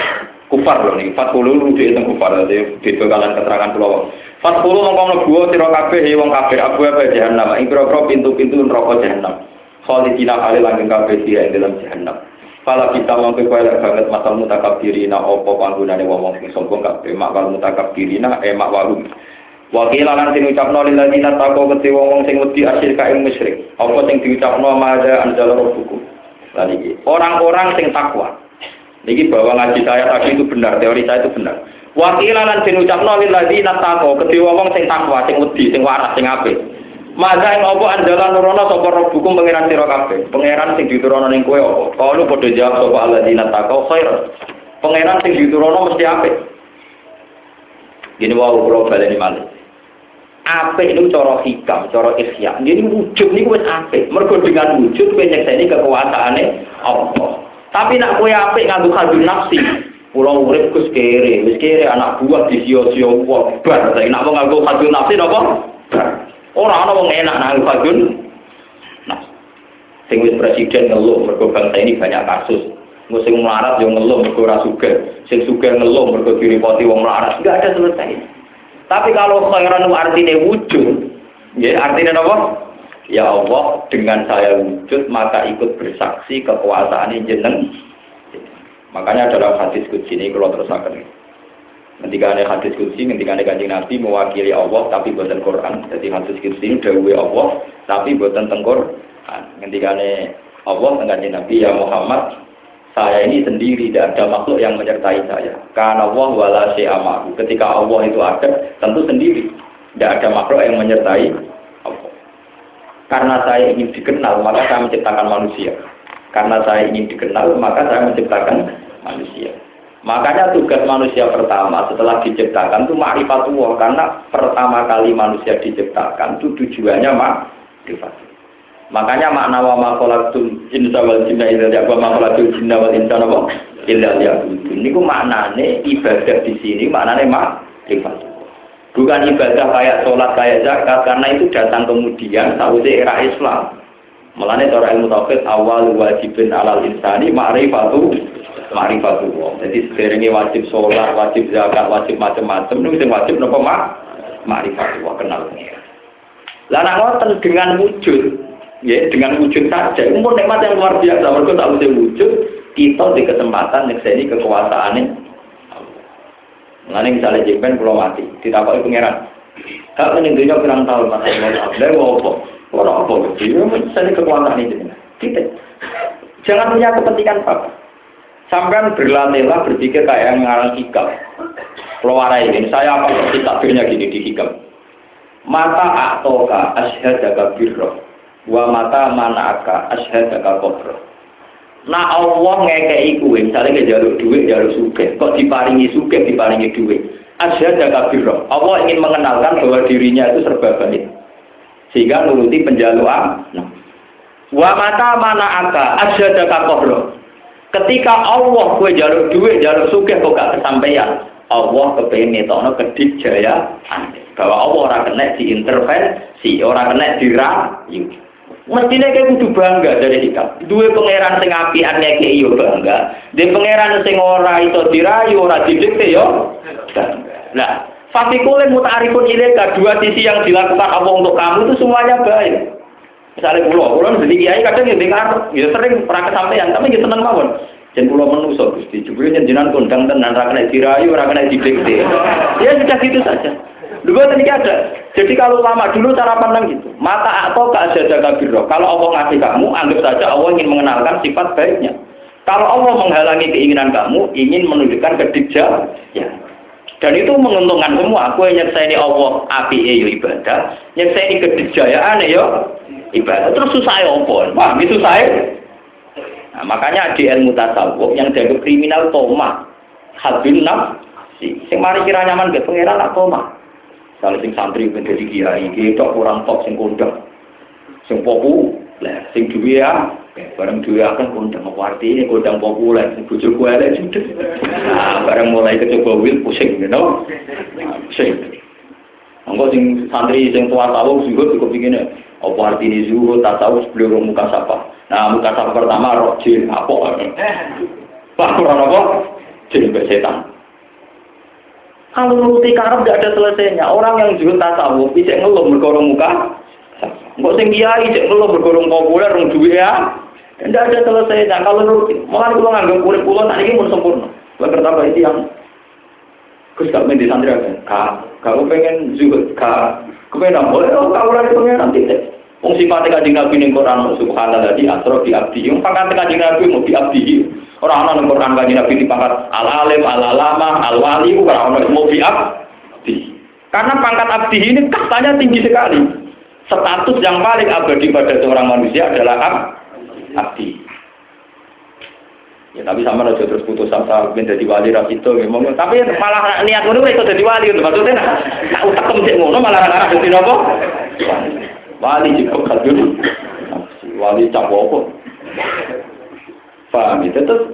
kufar lho nih fat kulo rujuk itu kufar dadi beda kalian keterangan kula. Fat kulo mongko mlebu sira kabeh wong kafir abu jahanam ing pira pintu-pintu neraka jahanam. khalidina kali langgeng kabeh dia ing dalam jahanam. Fala kita kowe lek banget masal mutakabbirina apa panggonane wong sing sombong kabeh mak wal mutakabbirina e mak walum. Wakil lan sing ucapno lil ladina tako kete wong sing wedi asyir ka ing musyrik. Apa sing diucapno maja anjal rabbukum. Lan orang-orang sing takwa. Niki bahwa ngaji saya tadi itu benar, teori saya itu benar. Wakil lan sing ucapno lil ladina tako kete wong sing takwa, sing wedi, sing waras, sing apik. Maka yang apa andalan nurono sapa rabbukum pangeran sira kabeh. Pangeran sing diturono ning kowe? Kalau padha jawab sapa alladzina taqau khair. Pangeran sing diturono mesti apik. Gini wau kula baleni malih. Apik itu cara hikam, cara ihya. Jadi wujud niku wis apik. Mergo dengan wujud kowe nyekseni kekuasaane Allah. Tapi nak kowe apik nganggo kalbu nafsi, Pulau urip kus kere, wis kere anak buah di sio-sio wah bar. Tapi nak mau nganggo kalbu nafsi napa? Orang ana wong enak nang Fadun. Nah, sing presiden ngeluh mergo bangsa ini banyak kasus. Sing melarat yo ngeluh mergo ora sugih. Sing sugih ngeluh mergo diripoti wong melarat. Enggak ada selesai. Tapi kalau khairan artinya wujud, ya artinya apa? Ya Allah, dengan saya wujud maka ikut bersaksi kekuasaan jeneng. Makanya dalam hadis kudsi ini kalau terus akan Ketika ada hadis kursi, ketika ada kajian Nabi mewakili Allah tapi buatan Quran. Jadi hadis kursi ini dahulu Allah tapi buatan tengkor. Ketika ada Allah kajian Nabi ya Muhammad, saya ini sendiri tidak ada makhluk yang menyertai saya. Karena Allah wala amahu. Ketika Allah itu ada, tentu sendiri. Tidak ada makhluk yang menyertai. Karena saya ingin dikenal, maka saya menciptakan manusia. Karena saya ingin dikenal, maka saya menciptakan manusia. Makanya tugas manusia pertama setelah diciptakan itu ma'rifatullah karena pertama kali manusia diciptakan itu tujuannya ma'rifat. Makanya makna wa ma khalaqtul insa wal jinna illa liya'budun ma khalaqtul jinna wal insa illa liya'budun. Niku maknane ibadah di sini maknane ma'rifat. Bukan ibadah kayak sholat kayak zakat karena itu datang kemudian sausé era Islam. Mulane cara ilmu tauhid awal wajibin alal insani ma'rifatu ma'rifatullah. Jadi sebenarnya wajib sholat, wajib zakat, wajib macam-macam. Ini yang wajib nopo mak ma'rifatullah kenal pengira. Lah nak ngoten dengan wujud, ya dengan wujud saja. Ini pun nikmat yang luar biasa. Mereka tak wujud, kita di kesempatan nyekseni kekuasaannya. Mengenai misalnya jemben pulau mati, apa pangeran. Kak ini dunia kurang tahu mas Allah. Dia mau apa? Orang apa? Dia misalnya kekuasaan ini. Kita jangan punya kepentingan apa. Sampai berlatihlah berpikir kayak yang ngarang hikam. Keluar ini, saya apa seperti takbirnya gini di hikam. Mata atoka ashadaka birro. Wa mata manaka ashadaka kodro. Nah Allah ngekei kue, misalnya ke jalur duit, jalur suge. Kok diparingi suge, diparingi duit. Ashadaka birro. Allah ingin mengenalkan bahwa dirinya itu serba baik. Sehingga nuruti penjaluan. Nah. Wa mata mana aka ashadaka kodro Ketika Allah kue jalur duit, jalur suke kok gak kesampaian. Allah kepengen ngetokno kedik jaya bahwa Allah orang kena diintervensi, orang kena dirayu. Mestinya kayak kudu bangga dari hikam. Dua pangeran sing apian kayak iyo bangga. Di pangeran sing ora itu dirayu, ora didikte yo. Nah, Fafikulin mutarifun ileka dua sisi yang dilakukan Allah untuk kamu itu semuanya baik. Misalnya pulau, pulau jadi kiai kadang ya dengar, ya sering pernah kesampaian, tapi ya seneng mawon. Dan pulau menusuk, gusti, jubli jenengan kondang tenan, rakan dirayu, rakan didikte. Ya sudah gitu saja. Dulu tadi ada. Jadi kalau lama dulu cara pandang gitu. Mata atau jaga biro. Kalau Allah ngasih kamu, anggap saja Allah ingin mengenalkan sifat baiknya. Kalau Allah menghalangi keinginan kamu, ingin menunjukkan kedikja, ya. Dan itu menguntungkan semua. Aku yang ini Allah api yo ibadah, ini kedikjayaan yo ibadah. Terus susah ya apa? Wah, itu saya. Nah, makanya di ilmu tasawuf yang jaga kriminal toma, hadin nafsi. Sing mari kira nyaman pengiran tak toma. Kalau sing santri menjadi kiai, kita kurang top sing kondang, sing popu, lah sing duwe ya, bareng duwe akan kondang apa ini kondang populer, sing bojo kuwi judes. Nah, bareng mulai kecoba wil pusing, you know. Pusing. Engko sing santri sing tua tahu zuhud kok begini, apa artinya zuhud tak tahu sebelum muka sapa. Nah, muka sapa pertama roh jin apa? Pak kurang apa? Jin setan. Kalau nuruti karep tidak ada selesainya. Orang yang juga tasawuf, bisa ngeluh berkorong muka. Enggak sing kiai cek ngeluh berkorong populer rong duwe ya. Tidak ada selesainya. Kalau nuruti, malah kalau nganggap kulit pulau tak ini pun sempurna. Kalau pertama itu yang Gus gak main di santri aja. Kak, kalau pengen juga kak, kepengen boleh, oh kau lagi pengen nanti deh. Wong sifatnya kajian nabi ning Quran subhanallah di asro di abdi. Yang pangkat kajian nabi mau di abdi. Orang ana ning Quran kanjeng Nabi dipangkat al alim, al alama, al wali ku ora ana mau abdi. Karena pangkat abdi ini kastanya tinggi sekali. Status yang paling abadi pada seorang manusia adalah ab, abdi. Ya tapi sama aja terus putus asa menjadi wali ras itu memang tapi malah niat ngono itu jadi wali maksudnya nak utak cek ngono malah ora dadi? Wali juga kadung. Wali cap apa? Paham itu terus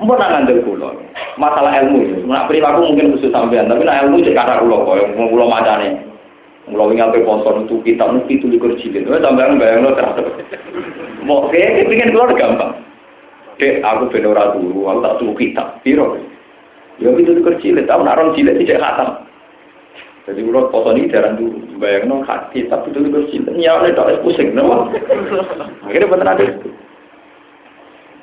mau ngandel kulo. Masalah ilmu itu, nak perilaku mungkin khusus sampean, tapi nak ilmu kulo kok yang mau kulo. Kulo wingi ape poso nutu kita nutu itu likur jilid. Wes sampean bayangno terus. Mau kayak pengen keluar gampang. Dek, aku ben turu, aku tak turu kitab. Piro? Ya itu likur jilid, tahun aron jilid tidak khatam. Jadi kalau poso ini jarang dulu, bayang no hati, tapi itu jilid. Ya, ini tak pusing, no? Akhirnya bener ada itu.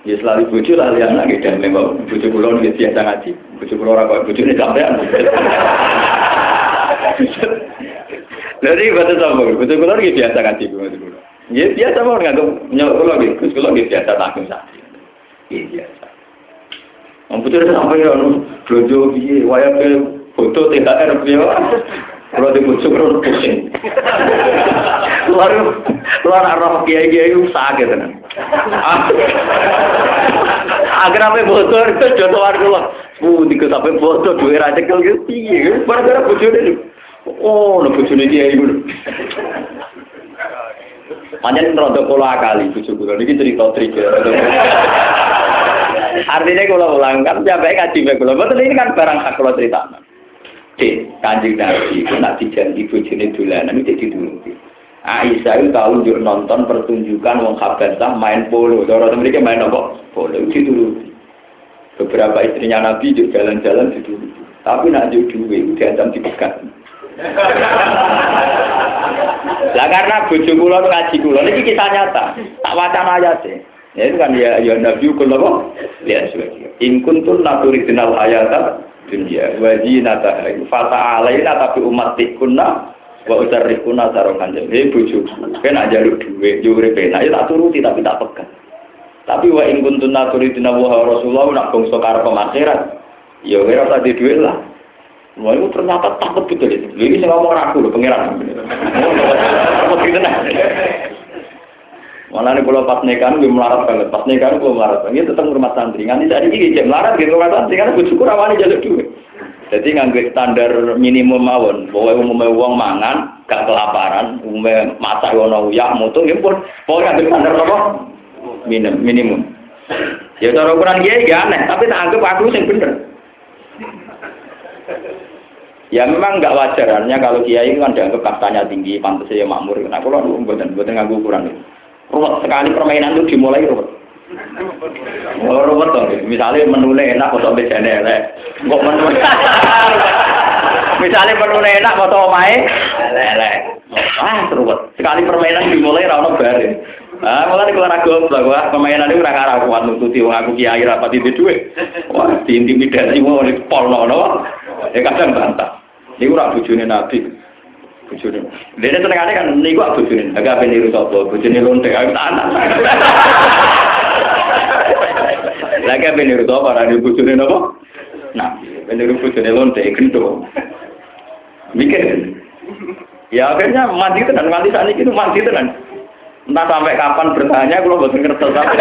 Ya selalu bucu lah lihat lagi dan lembau bucu pulau nih biasa ngaji, bucu pulau orang bucu ini sampean. Jadi betul sama, bucu pulau nih biasa ngaji bucu pulau. Ya biasa mau nggak nyolok pulau gitu, bucu pulau nih biasa takut saja. Iya biasa. Membutuhkan sampai ya, dojo biye, wayang ke foto THR biye. Kalau di bujuk kalau pusing. Luar luar roh kiai kiai itu sakit kan. Agar apa bocor itu jodoh warga lah. Bu tiga sampai bocor dua raja kalau gitu. Iya, gara-gara itu. Oh, lo bujuk ini kiai itu. Panjang rontok pola kali bujuk kulo ini cerita trik. Artinya kalau ulang kan sampai kaji kulo. Betul ini kan barang hak kalau cerita. Cek, kanjeng Nabi itu nak dijanji bojone dolanan itu dituruti. Aisyah itu tahu juga nonton pertunjukan wong Habasah main polo. Cara mereka main apa? Polo itu dituruti. Beberapa istrinya Nabi juga jalan-jalan dituruti. Tapi nak juga duwe diancam dipegat. Lah karena bojo kula ngaji kula niki kisah nyata. Tak wacana ayat Ya itu kan ya ya Nabi kula kok. Ya sebagai. In kuntum naturidinal ayata dunia wajinata fata alaina tapi umat tikunna wa usarrikuna sarokan jadi bojo kan aja lu duwe yo urip enak ya tak turuti tapi tak pegang tapi wa in kuntum naturidina wa rasulullah nak bangsa karep akhirat ya ora usah di duit lah Wah itu ternyata takut betul itu. Ini saya ngomong aku loh, pengiran. Takut gitu nah. Malah nih kalau pas nikahan gue melarat banget, pas nikahan gue melarat banget, tetap rumah santri. Nganti saat ini jam melarat gitu rumah santri karena gue syukur awalnya jalur duit. Jadi nggak standar minimum mawon, bahwa umumnya uang mangan, gak kelaparan, umumnya masak wono uyak mutung, ya pun pokoknya standar apa? Minim, minimum. Ya cara ukuran dia ya aneh, tapi tak anggap aku yang bener. Ya memang nggak wajar, artinya kalau kiai kan dianggap kastanya tinggi, pantasnya makmur. Nah kalau buatan buatan nganggu ukuran itu. Ruwet sekali permainan itu dimulai ruwet. Ruwet dong. Misalnya menunya enak atau bejane elek. Kok menu Misalnya menunya enak atau main elek. Ah, ruwet. Sekali permainan dimulai ra ono bare. Ah, malah di keluar aku bahwa permainan itu ora arah kuat nututi wong aku kiai rapat itu duit. Wah, diintimidasi mau di polno no. Ya kadang bantah. Niku ora bojone Nabi. Bojone. Dene senengane kan niku bojone. Agak ben niru sapa? Bojone lonte. Aku tak anak. Lagi ben niru sapa? Ora niru bojone napa? Nabi. Ben niru bojone lonte gendong. Mikir. Ya akhirnya mati tenan, mati saat ini itu mati tenan. Entah sampai kapan bertanya, kalau bosan ngerti tapi.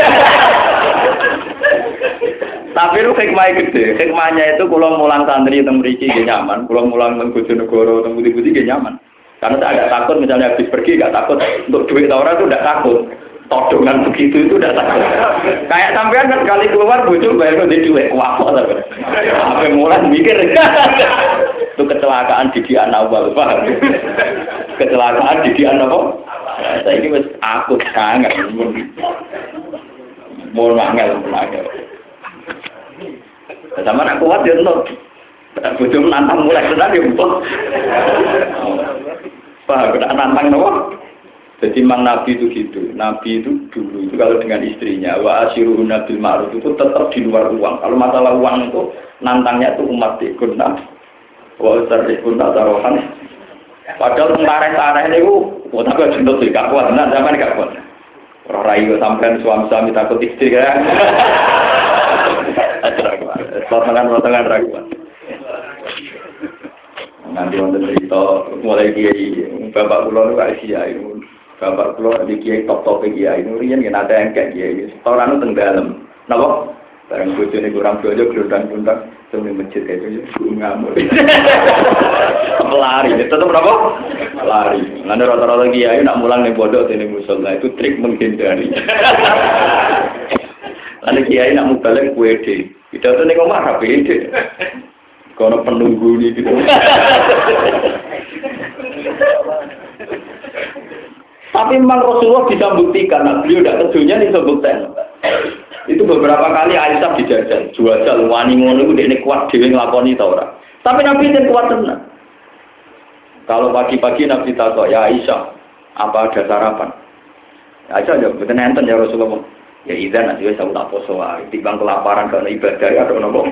tapi itu hikmahnya gede. Hikmahnya itu kalau mulang santri teng mriki gak nyaman, kalau mulang teng Bojonegoro teng putih-putih gak nyaman. Karena saya agak takut misalnya habis pergi gak takut untuk duit orang itu tidak takut. Todongan begitu itu tidak takut. Kayak sampean kan kali keluar bojo bayar di duit wapo Sampai mulai mikir. itu kecelakaan di dia awal, paham? Kecelakaan di dia apa? Saya ini wis aku sangat mau nangel nangel. Sama nak kuat ya no. Bojo nantang mulai tenan ya mbok. Paham, nantang nopo? Jadi memang Nabi itu gitu. Nabi itu dulu itu kalau dengan istrinya, wa asyiruhu nabil ma'ruf itu tetap di luar uang. Kalau masalah uang itu nantangnya itu umat ikut Wa usarrikun tarohan. Padahal tentara-tentara ini, oh tapi jendut sih, gak kuat, nah zaman gak kuat. Orang rayu sampean suami-suami takut istri kan. Potongan-potongan raguan. Nanti wonten cerita mulai kiai bapak kula niku kiai bapak kula di kiai top-top kiai niku riyen ada yang kayak kiai. Setoran teng dalem. Napa? Barang bojone kurang bojo glundang-glundang teng masjid kayak gitu ngamuk. Lari, tetap berapa? Lari. Nanti rata-rata kiai nak mulang nih bodoh di musola itu trik menghindari. Nanti kiai nak balik kue di, tidak tuh nih ngomong apa ide. Kono penunggu nih gitu. Tapi memang Rasulullah bisa buktikan, nah, beliau tidak kejunya nih sebutkan. Itu beberapa kali Aisyah dijajal, jual wani ngono itu ini kuat dewi ngelakoni tau ora. Tapi Nabi itu kuat tenang. Kalau pagi-pagi Nabi tahu ya Aisyah, apa ada sarapan? Ya Aisyah jawab, betul nenten ya Rasulullah. Ya izan nanti saya tak poso timbang kelaparan karena ibadah ya nopo.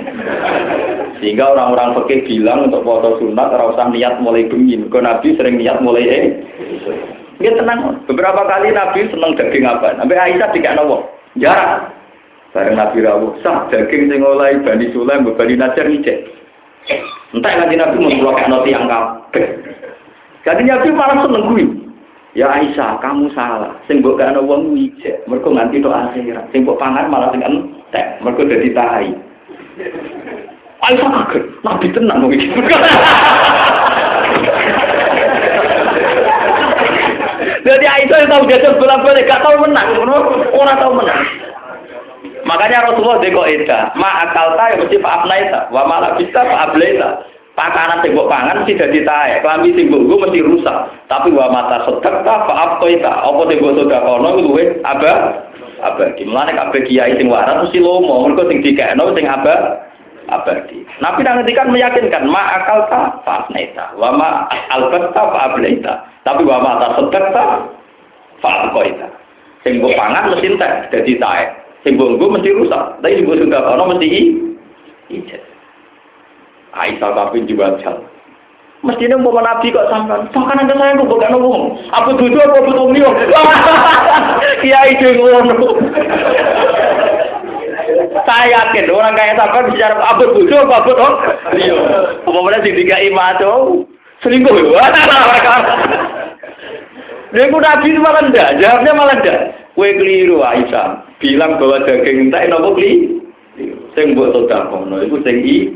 Sehingga orang-orang fakir bilang untuk foto sunat ora usah niat mulai bengi, karena Nabi sering niat mulai eh. Dia tenang. Beberapa kali Nabi seneng daging apa? Nabi Aisyah tidak nopo. Jarang. Bareng Nabi rawuh, sah daging sing oleh Bani Sulaim, Bani Najar ngicek. Entah nanti Nabi mau kayak noti yang kabeh. Jadi Nabi malah seneng gue. Ya Aisyah, kamu salah. Sing mbok gak ana wong ngicek, mergo nganti tok akhirat. Sing mbok pangan malah sing entek, mergo dadi tahi. Aisyah kaget, Nabi tenang kok iki. Jadi Aisyah tahu jajal bolak-balik, gak tahu menang, orang tahu menang. Makanya Rasulullah deko eda, ma akal ta mesti pak abnaita, wa malah bisa pak ablaita. Pakanan sing pangan mesti dadi tae, klambi sing mbok mesti rusak. Tapi wa mata sedek ta pak abtoita, apa sing mbok sedakono luwe? Aba abadi. Mulane kabeh kiai sing waras mesti lomo, mergo sing dikekno sing aba abadi. Nabi nang ngendikan meyakinkan ma akal ta fa abnaita, wa ma albatta fa ablaita. Tapi wa mata sedek ta fa abtoita. Sing mbok pangan mesti entek dadi tae. Sing bonggo mesti rusak, tapi sing sudah kono mesti ijat. Aisyah tapi juga jal. Mesti ini mau nabi kok sampai, bahkan ada saya kok bukan ngomong. Apa duduk apa betul nih? Kiai itu ngono. Saya yakin orang kaya sampai bicara apa duduk apa betul? Iya. Apa mana sih tiga imato? Selingkuh ya? Dia nabi itu malah enggak, jawabnya malah enggak. Kue keliru Aisyah. Bilang bahwa daging entek nopo kli. Sing mbok sedakono iku sing i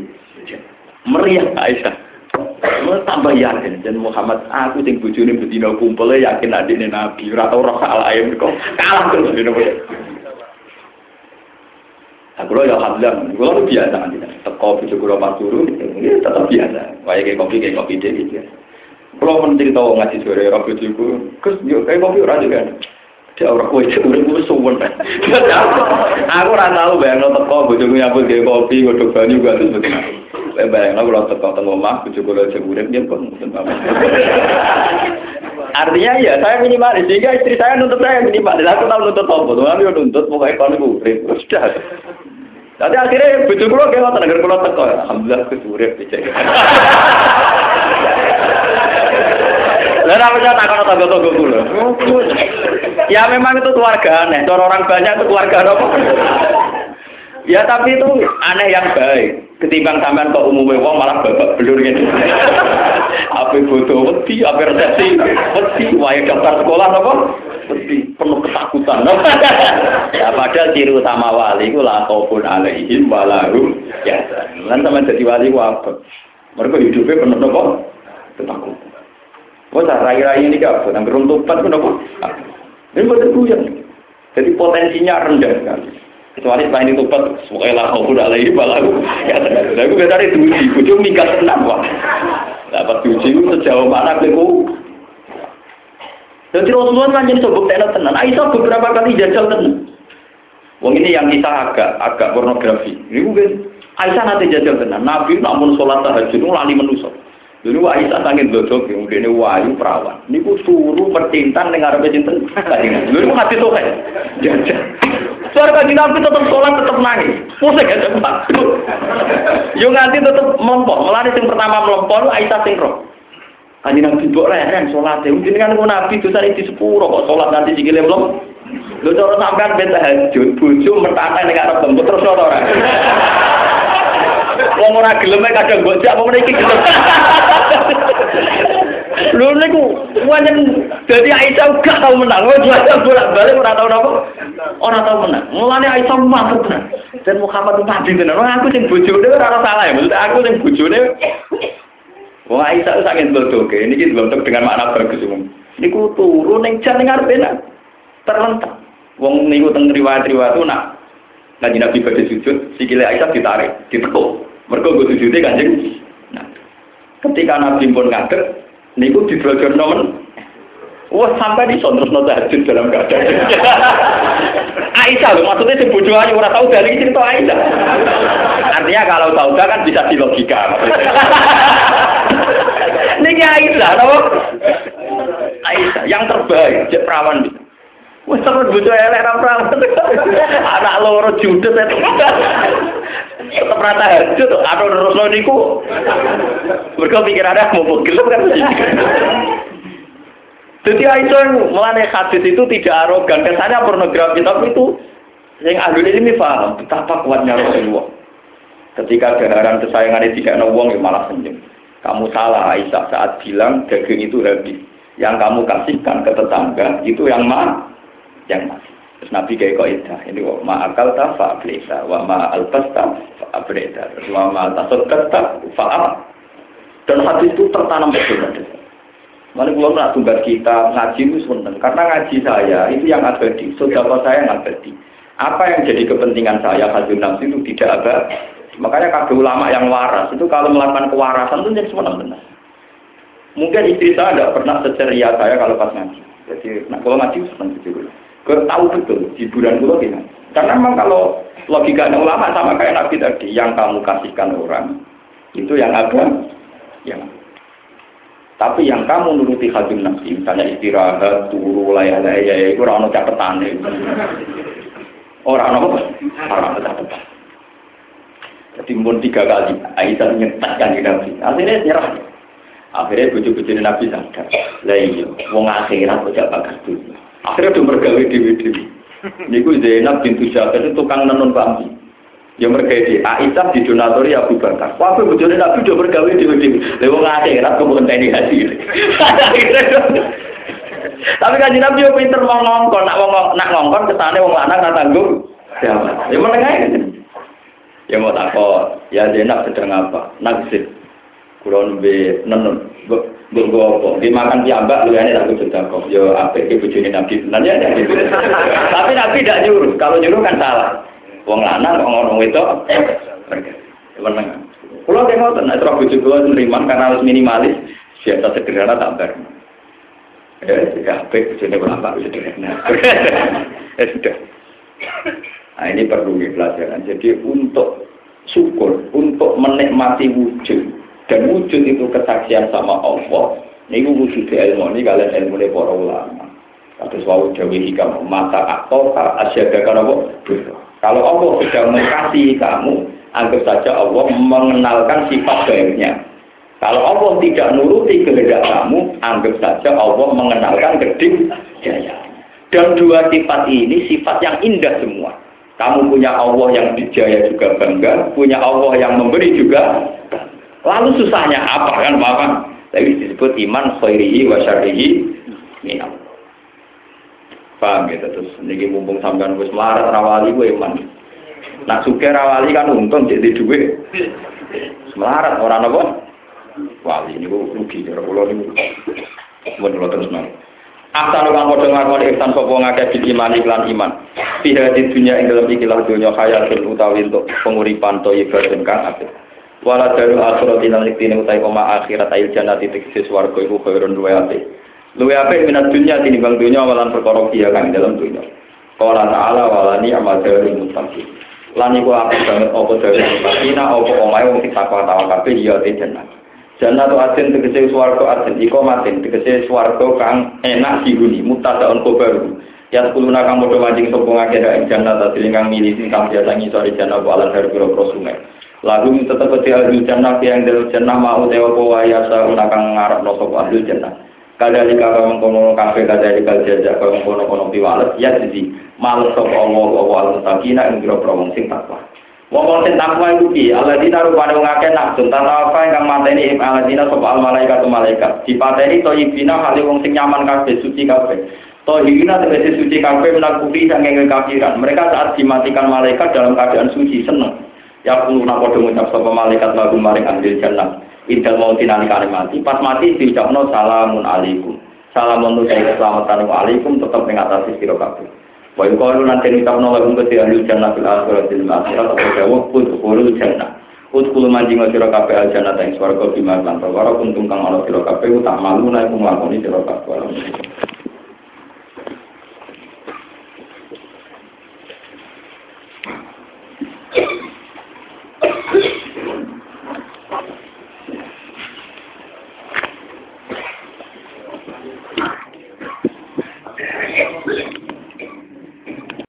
meriah Aisyah. Tambah yakin dan Muhammad aku sing bojone betina kumpul yakin adine Nabi ora tau roh salah ayam kok kalah terus dene Aku lo ya hadlam, gue lo biasa kan teko bojo kula pas turu, ya tetap biasa. Kayak kayak kopi kayak kopi deh gitu. Kalau mencerita ngaji sore, rabu juga, kus, yuk kayak kopi ora juga. Ya ora kowe itu urip wis suwun. Aku ora tau bayangno teko bojoku nyambut gawe kopi, godhog banyu gak terus betul. Bayangno kalau teko teng omah bojoku lho urip dia pun Artinya ya saya minimalis sehingga istri saya nuntut saya minimalis. Aku tahu nuntut apa, tuh aku nuntut pokoknya kalau ibu urip tapi akhirnya bujuk kulo kayak ngoten agar kulo teko. Alhamdulillah ya, aku urip bisa. Lah ora punya tak kono tangga tangga kulo. Ya memang itu keluarga aneh. Cara orang banyak itu keluarga dong. Ya tapi itu aneh yang baik. Ketimbang sampean kok umumnya wong malah babak belur gitu. apa foto wedi, apa resepsi wedi, wae daftar sekolah apa? Wedi, penuh ketakutan. ya padahal ciri utama wali itu lah khaufun alaihim walahum ya. Lan sama jadi wali ku apa? Mereka hidupnya penuh apa? Ketakutan. Wah, rai-rai ini apa? Yang geruntupan pun apa? Ini buyang. Jadi potensinya rendah sekali. Kecuali selain itu tobat, semoga lah kau udah lagi balaku. Ya, aku gak cari duji, ujung minggat tenang wah. Dapat duji sejauh mana aku. Jadi Rasulullah kan jadi sobok tenar tenan. Aisyah beberapa kali jajal tenan. Wong ini yang kisah agak agak pornografi. Ini mungkin Aisyah nanti jajal tenan. Nabi namun sholat tahajud lali menusuk. Dulu Aisyah sangat dodok, kemudian wahyu perawan. Ini ku suruh pertintan dengan Arab cinta. Dulu ku hati tuh jajal. Suara kaji Nabi tetap sholat, tetap nangis. Pusing ya, Pak. Yo nganti tetap melompok. Melani yang pertama melompok, Aisyah sing roh. Kaji Nabi buat leren sholat. Mungkin kan ku Nabi itu tadi di sepuluh kok sholat nanti sikile belum. Lu cara sampean beta hajud, bojo mertata ning arep terus ora. Wong ora gelem kadang gojak wong iki gelem. Lho niku wanyen dadi Aisyah gak tau menang. Wong jual bolak-balik ora tau napa? Ora tau menang. Mulane Aisyah mantep tenan. Dan Muhammad itu tadi tenan. Wong aku sing bojone ora salah ya. Maksud aku sing bojone Wong Aisyah sangat dodoke. Niki dibentuk dengan makna bagus umum. Niku turu ning jan ning arepe terlentak. Wong niku teng riwayat-riwayat nak Kanjeng Nabi pada sujud, sikile Aisyah ditarik, ditekuk. Mergo go sujude Kanjeng. Nah, ketika Nabi pun ngadeg, niku dibelajar nomen. Wah, sampai di terus nota tahajud dalam keadaan. Aisyah loh, maksudnya si bojo aja orang tahu dari cerita Aisyah. Artinya kalau tahu kan bisa dilogika. Ini Aisyah, tahu? Aisyah, yang terbaik, cek perawan. Wes sampe bojo elek ra perawan. Anak loro judes itu. Tetep ra tahajud, anu terusno niku. Mergo ada mau gelem kan. Jadi Aisyah melane hadis itu tidak arogan, kesannya pornografi, tapi itu yang ahli ini paham betapa kuatnya Rasulullah. Ketika daharan kesayangan tidak nawang ya malah senyum. Kamu salah Aisyah saat bilang daging itu habis. Yang kamu kasihkan ke tetangga itu yang mana? Yang masih. Terus Nabi kayak kok itu, ini wa ma akal ta fa wa ma alpas ta fa abreda, wa ma tasodkat ta fa Dan hadis itu tertanam betul. Mana kalau nak tugas kita ngaji itu sebentar. Karena ngaji saya itu yang abadi, saudara saya yang abadi. Apa yang jadi kepentingan saya hasil nafsu itu tidak ada. Makanya kabeh ulama yang waras itu kalau melakukan kewarasan itu jadi sebenarnya. Mungkin istri saya tidak pernah seceria saya kalau pas ngaji. Jadi nak kalau ngaji sebenarnya juga. Gue tahu betul hiburan gue gimana. Karena memang kalau logikanya ulama sama kayak Nabi tadi, yang kamu kasihkan orang itu yang ada, yang tapi yang kamu nuruti hadun nafsi, misalnya istirahat, turu, layak, ya, itu orang catatan. Orang apa? Catatan. Jadi pun tiga kali, Aisyah nyetakkan di Nabi. Akhirnya nyerah. Akhirnya bujuk-bujuk Nabi sadar. Lah iya, wong akhirat kok dunia. Akhirnya udah mergawe dewi-dewi. Niku Zainab bintu Jabir itu tukang nenun bambi. Ya mereka di Aisyah di donatori Abu Bakar. Wah, bojone Nabi udah bergawe di dewi. Lha wong akhirat kok bukan tani haji. Tapi kan Nabi yo pinter mau ngongkon, nak wong nak ngongkon kesane wong lanang nggak tanggung. Ya menengah Ya mau takut, ya Zainab sedang apa? Nagsir. Kulon be nenun. Gue apa? Dimakan piambak lu ini aku sudah kok. Yo apa itu bujuni Nabi. Nanti ada gitu. Tapi Nabi tidak nyuruh. Kalau nyuruh kan salah. Wong lanang kok ngomong itu. Meneng. Dia mau tenang, terus bujuk gue nerima karena harus minimalis. Biasa sederhana tak ber. Ya, jika apa bujuni berapa sederhana. Ya sudah. Nah ini perlu pelajaran. Jadi untuk syukur, untuk menikmati wujud, dan wujud itu kesaksian sama Allah, ini wujud ilmu ini kalian ilmu ini para ulama. Atau suatu jawi hikam mata atau asyadakan apa? Kalau Allah sudah mengasihi kamu, anggap saja Allah mengenalkan sifat baiknya. Kalau Allah tidak nuruti kehendak kamu, anggap saja Allah mengenalkan gede jaya. Dan dua sifat ini sifat yang indah semua. Kamu punya Allah yang dijaya juga bangga, punya Allah yang memberi juga. Lalu susahnya apa kan Bapak? Tapi disebut iman khairihi wa syarrihi minam. Paham gitu terus niki mumpung sampean wis melarat rawali gue iman. Nak suke rawali kan untung jadi duit. Melarat orang apa? wali ini rugi cara kula niku mun terus nang Ahsan kang padha ngakoni ihsan sapa ngakeh bil iman iklan iman. Fiha di dunya ing dalam ikilah dunya hayatun utawi untuk penguripan to ibadah kang. Wala dalu akhirat lan iktine utawi koma akhirat ail jannati tegese swarga iku khairun luwe apik. Luwe apik minat dunya tinimbang dunya walan perkara kiya kang dalam dunya. Qala ta'ala walani amal dari mutaqin. Lan iku apik banget apa dari mutaqina apa omahe wong sing takwa tawa kabeh ya jannah. Jannatu aden tegese swarga aden iko matin tegese kang enak dihuni mutadaun kobaru. Ya kuluna kang padha manjing sapa ngakeh ing jannah tadi kang milih sing kang biasa ngisori jannah wa ala dari sungai. Lagu tetep di ahli jannah yang dari jannah mau tewa wa ya sauna kang ngarep no sapa ahli jannah. Kadali kala mengkono kafe kadali kal jajak kala mengkono kono piwales ya jadi males sapa Allah wa al mustaqina ing pira wong sing takwa. Wong sing takwa iku piye? Alladzina rupane wong akeh nafsun tanpa apa ingkang mateni ing alladzina sapa al malaikat malaikat. Dipateni thayyibina hale wong sing nyaman kabeh suci kabeh. Thayyibina tegese suci kabeh menakuri sange kafiran. Mereka saat dimatikan malaikat dalam keadaan suci seneng. Ya kulo nak padha ngucap sapa malaikat lagu maring ahli jannah. Idal mau tinalikane mati, pas mati diucapno salamun alaikum. Salamun tu saya selamat keselamatan alaikum tetap mengatasi atas sira kabeh. Wa yuqalu lan den ucapno lagu ke ahli jannah fil akhirat fil akhirat apa jawab pun kulo jannah. Utkul manjing sira kabeh al jannah ing swarga bima lan perkara kuntum kang ana sira kabeh utak malu nek nglakoni sira kabeh.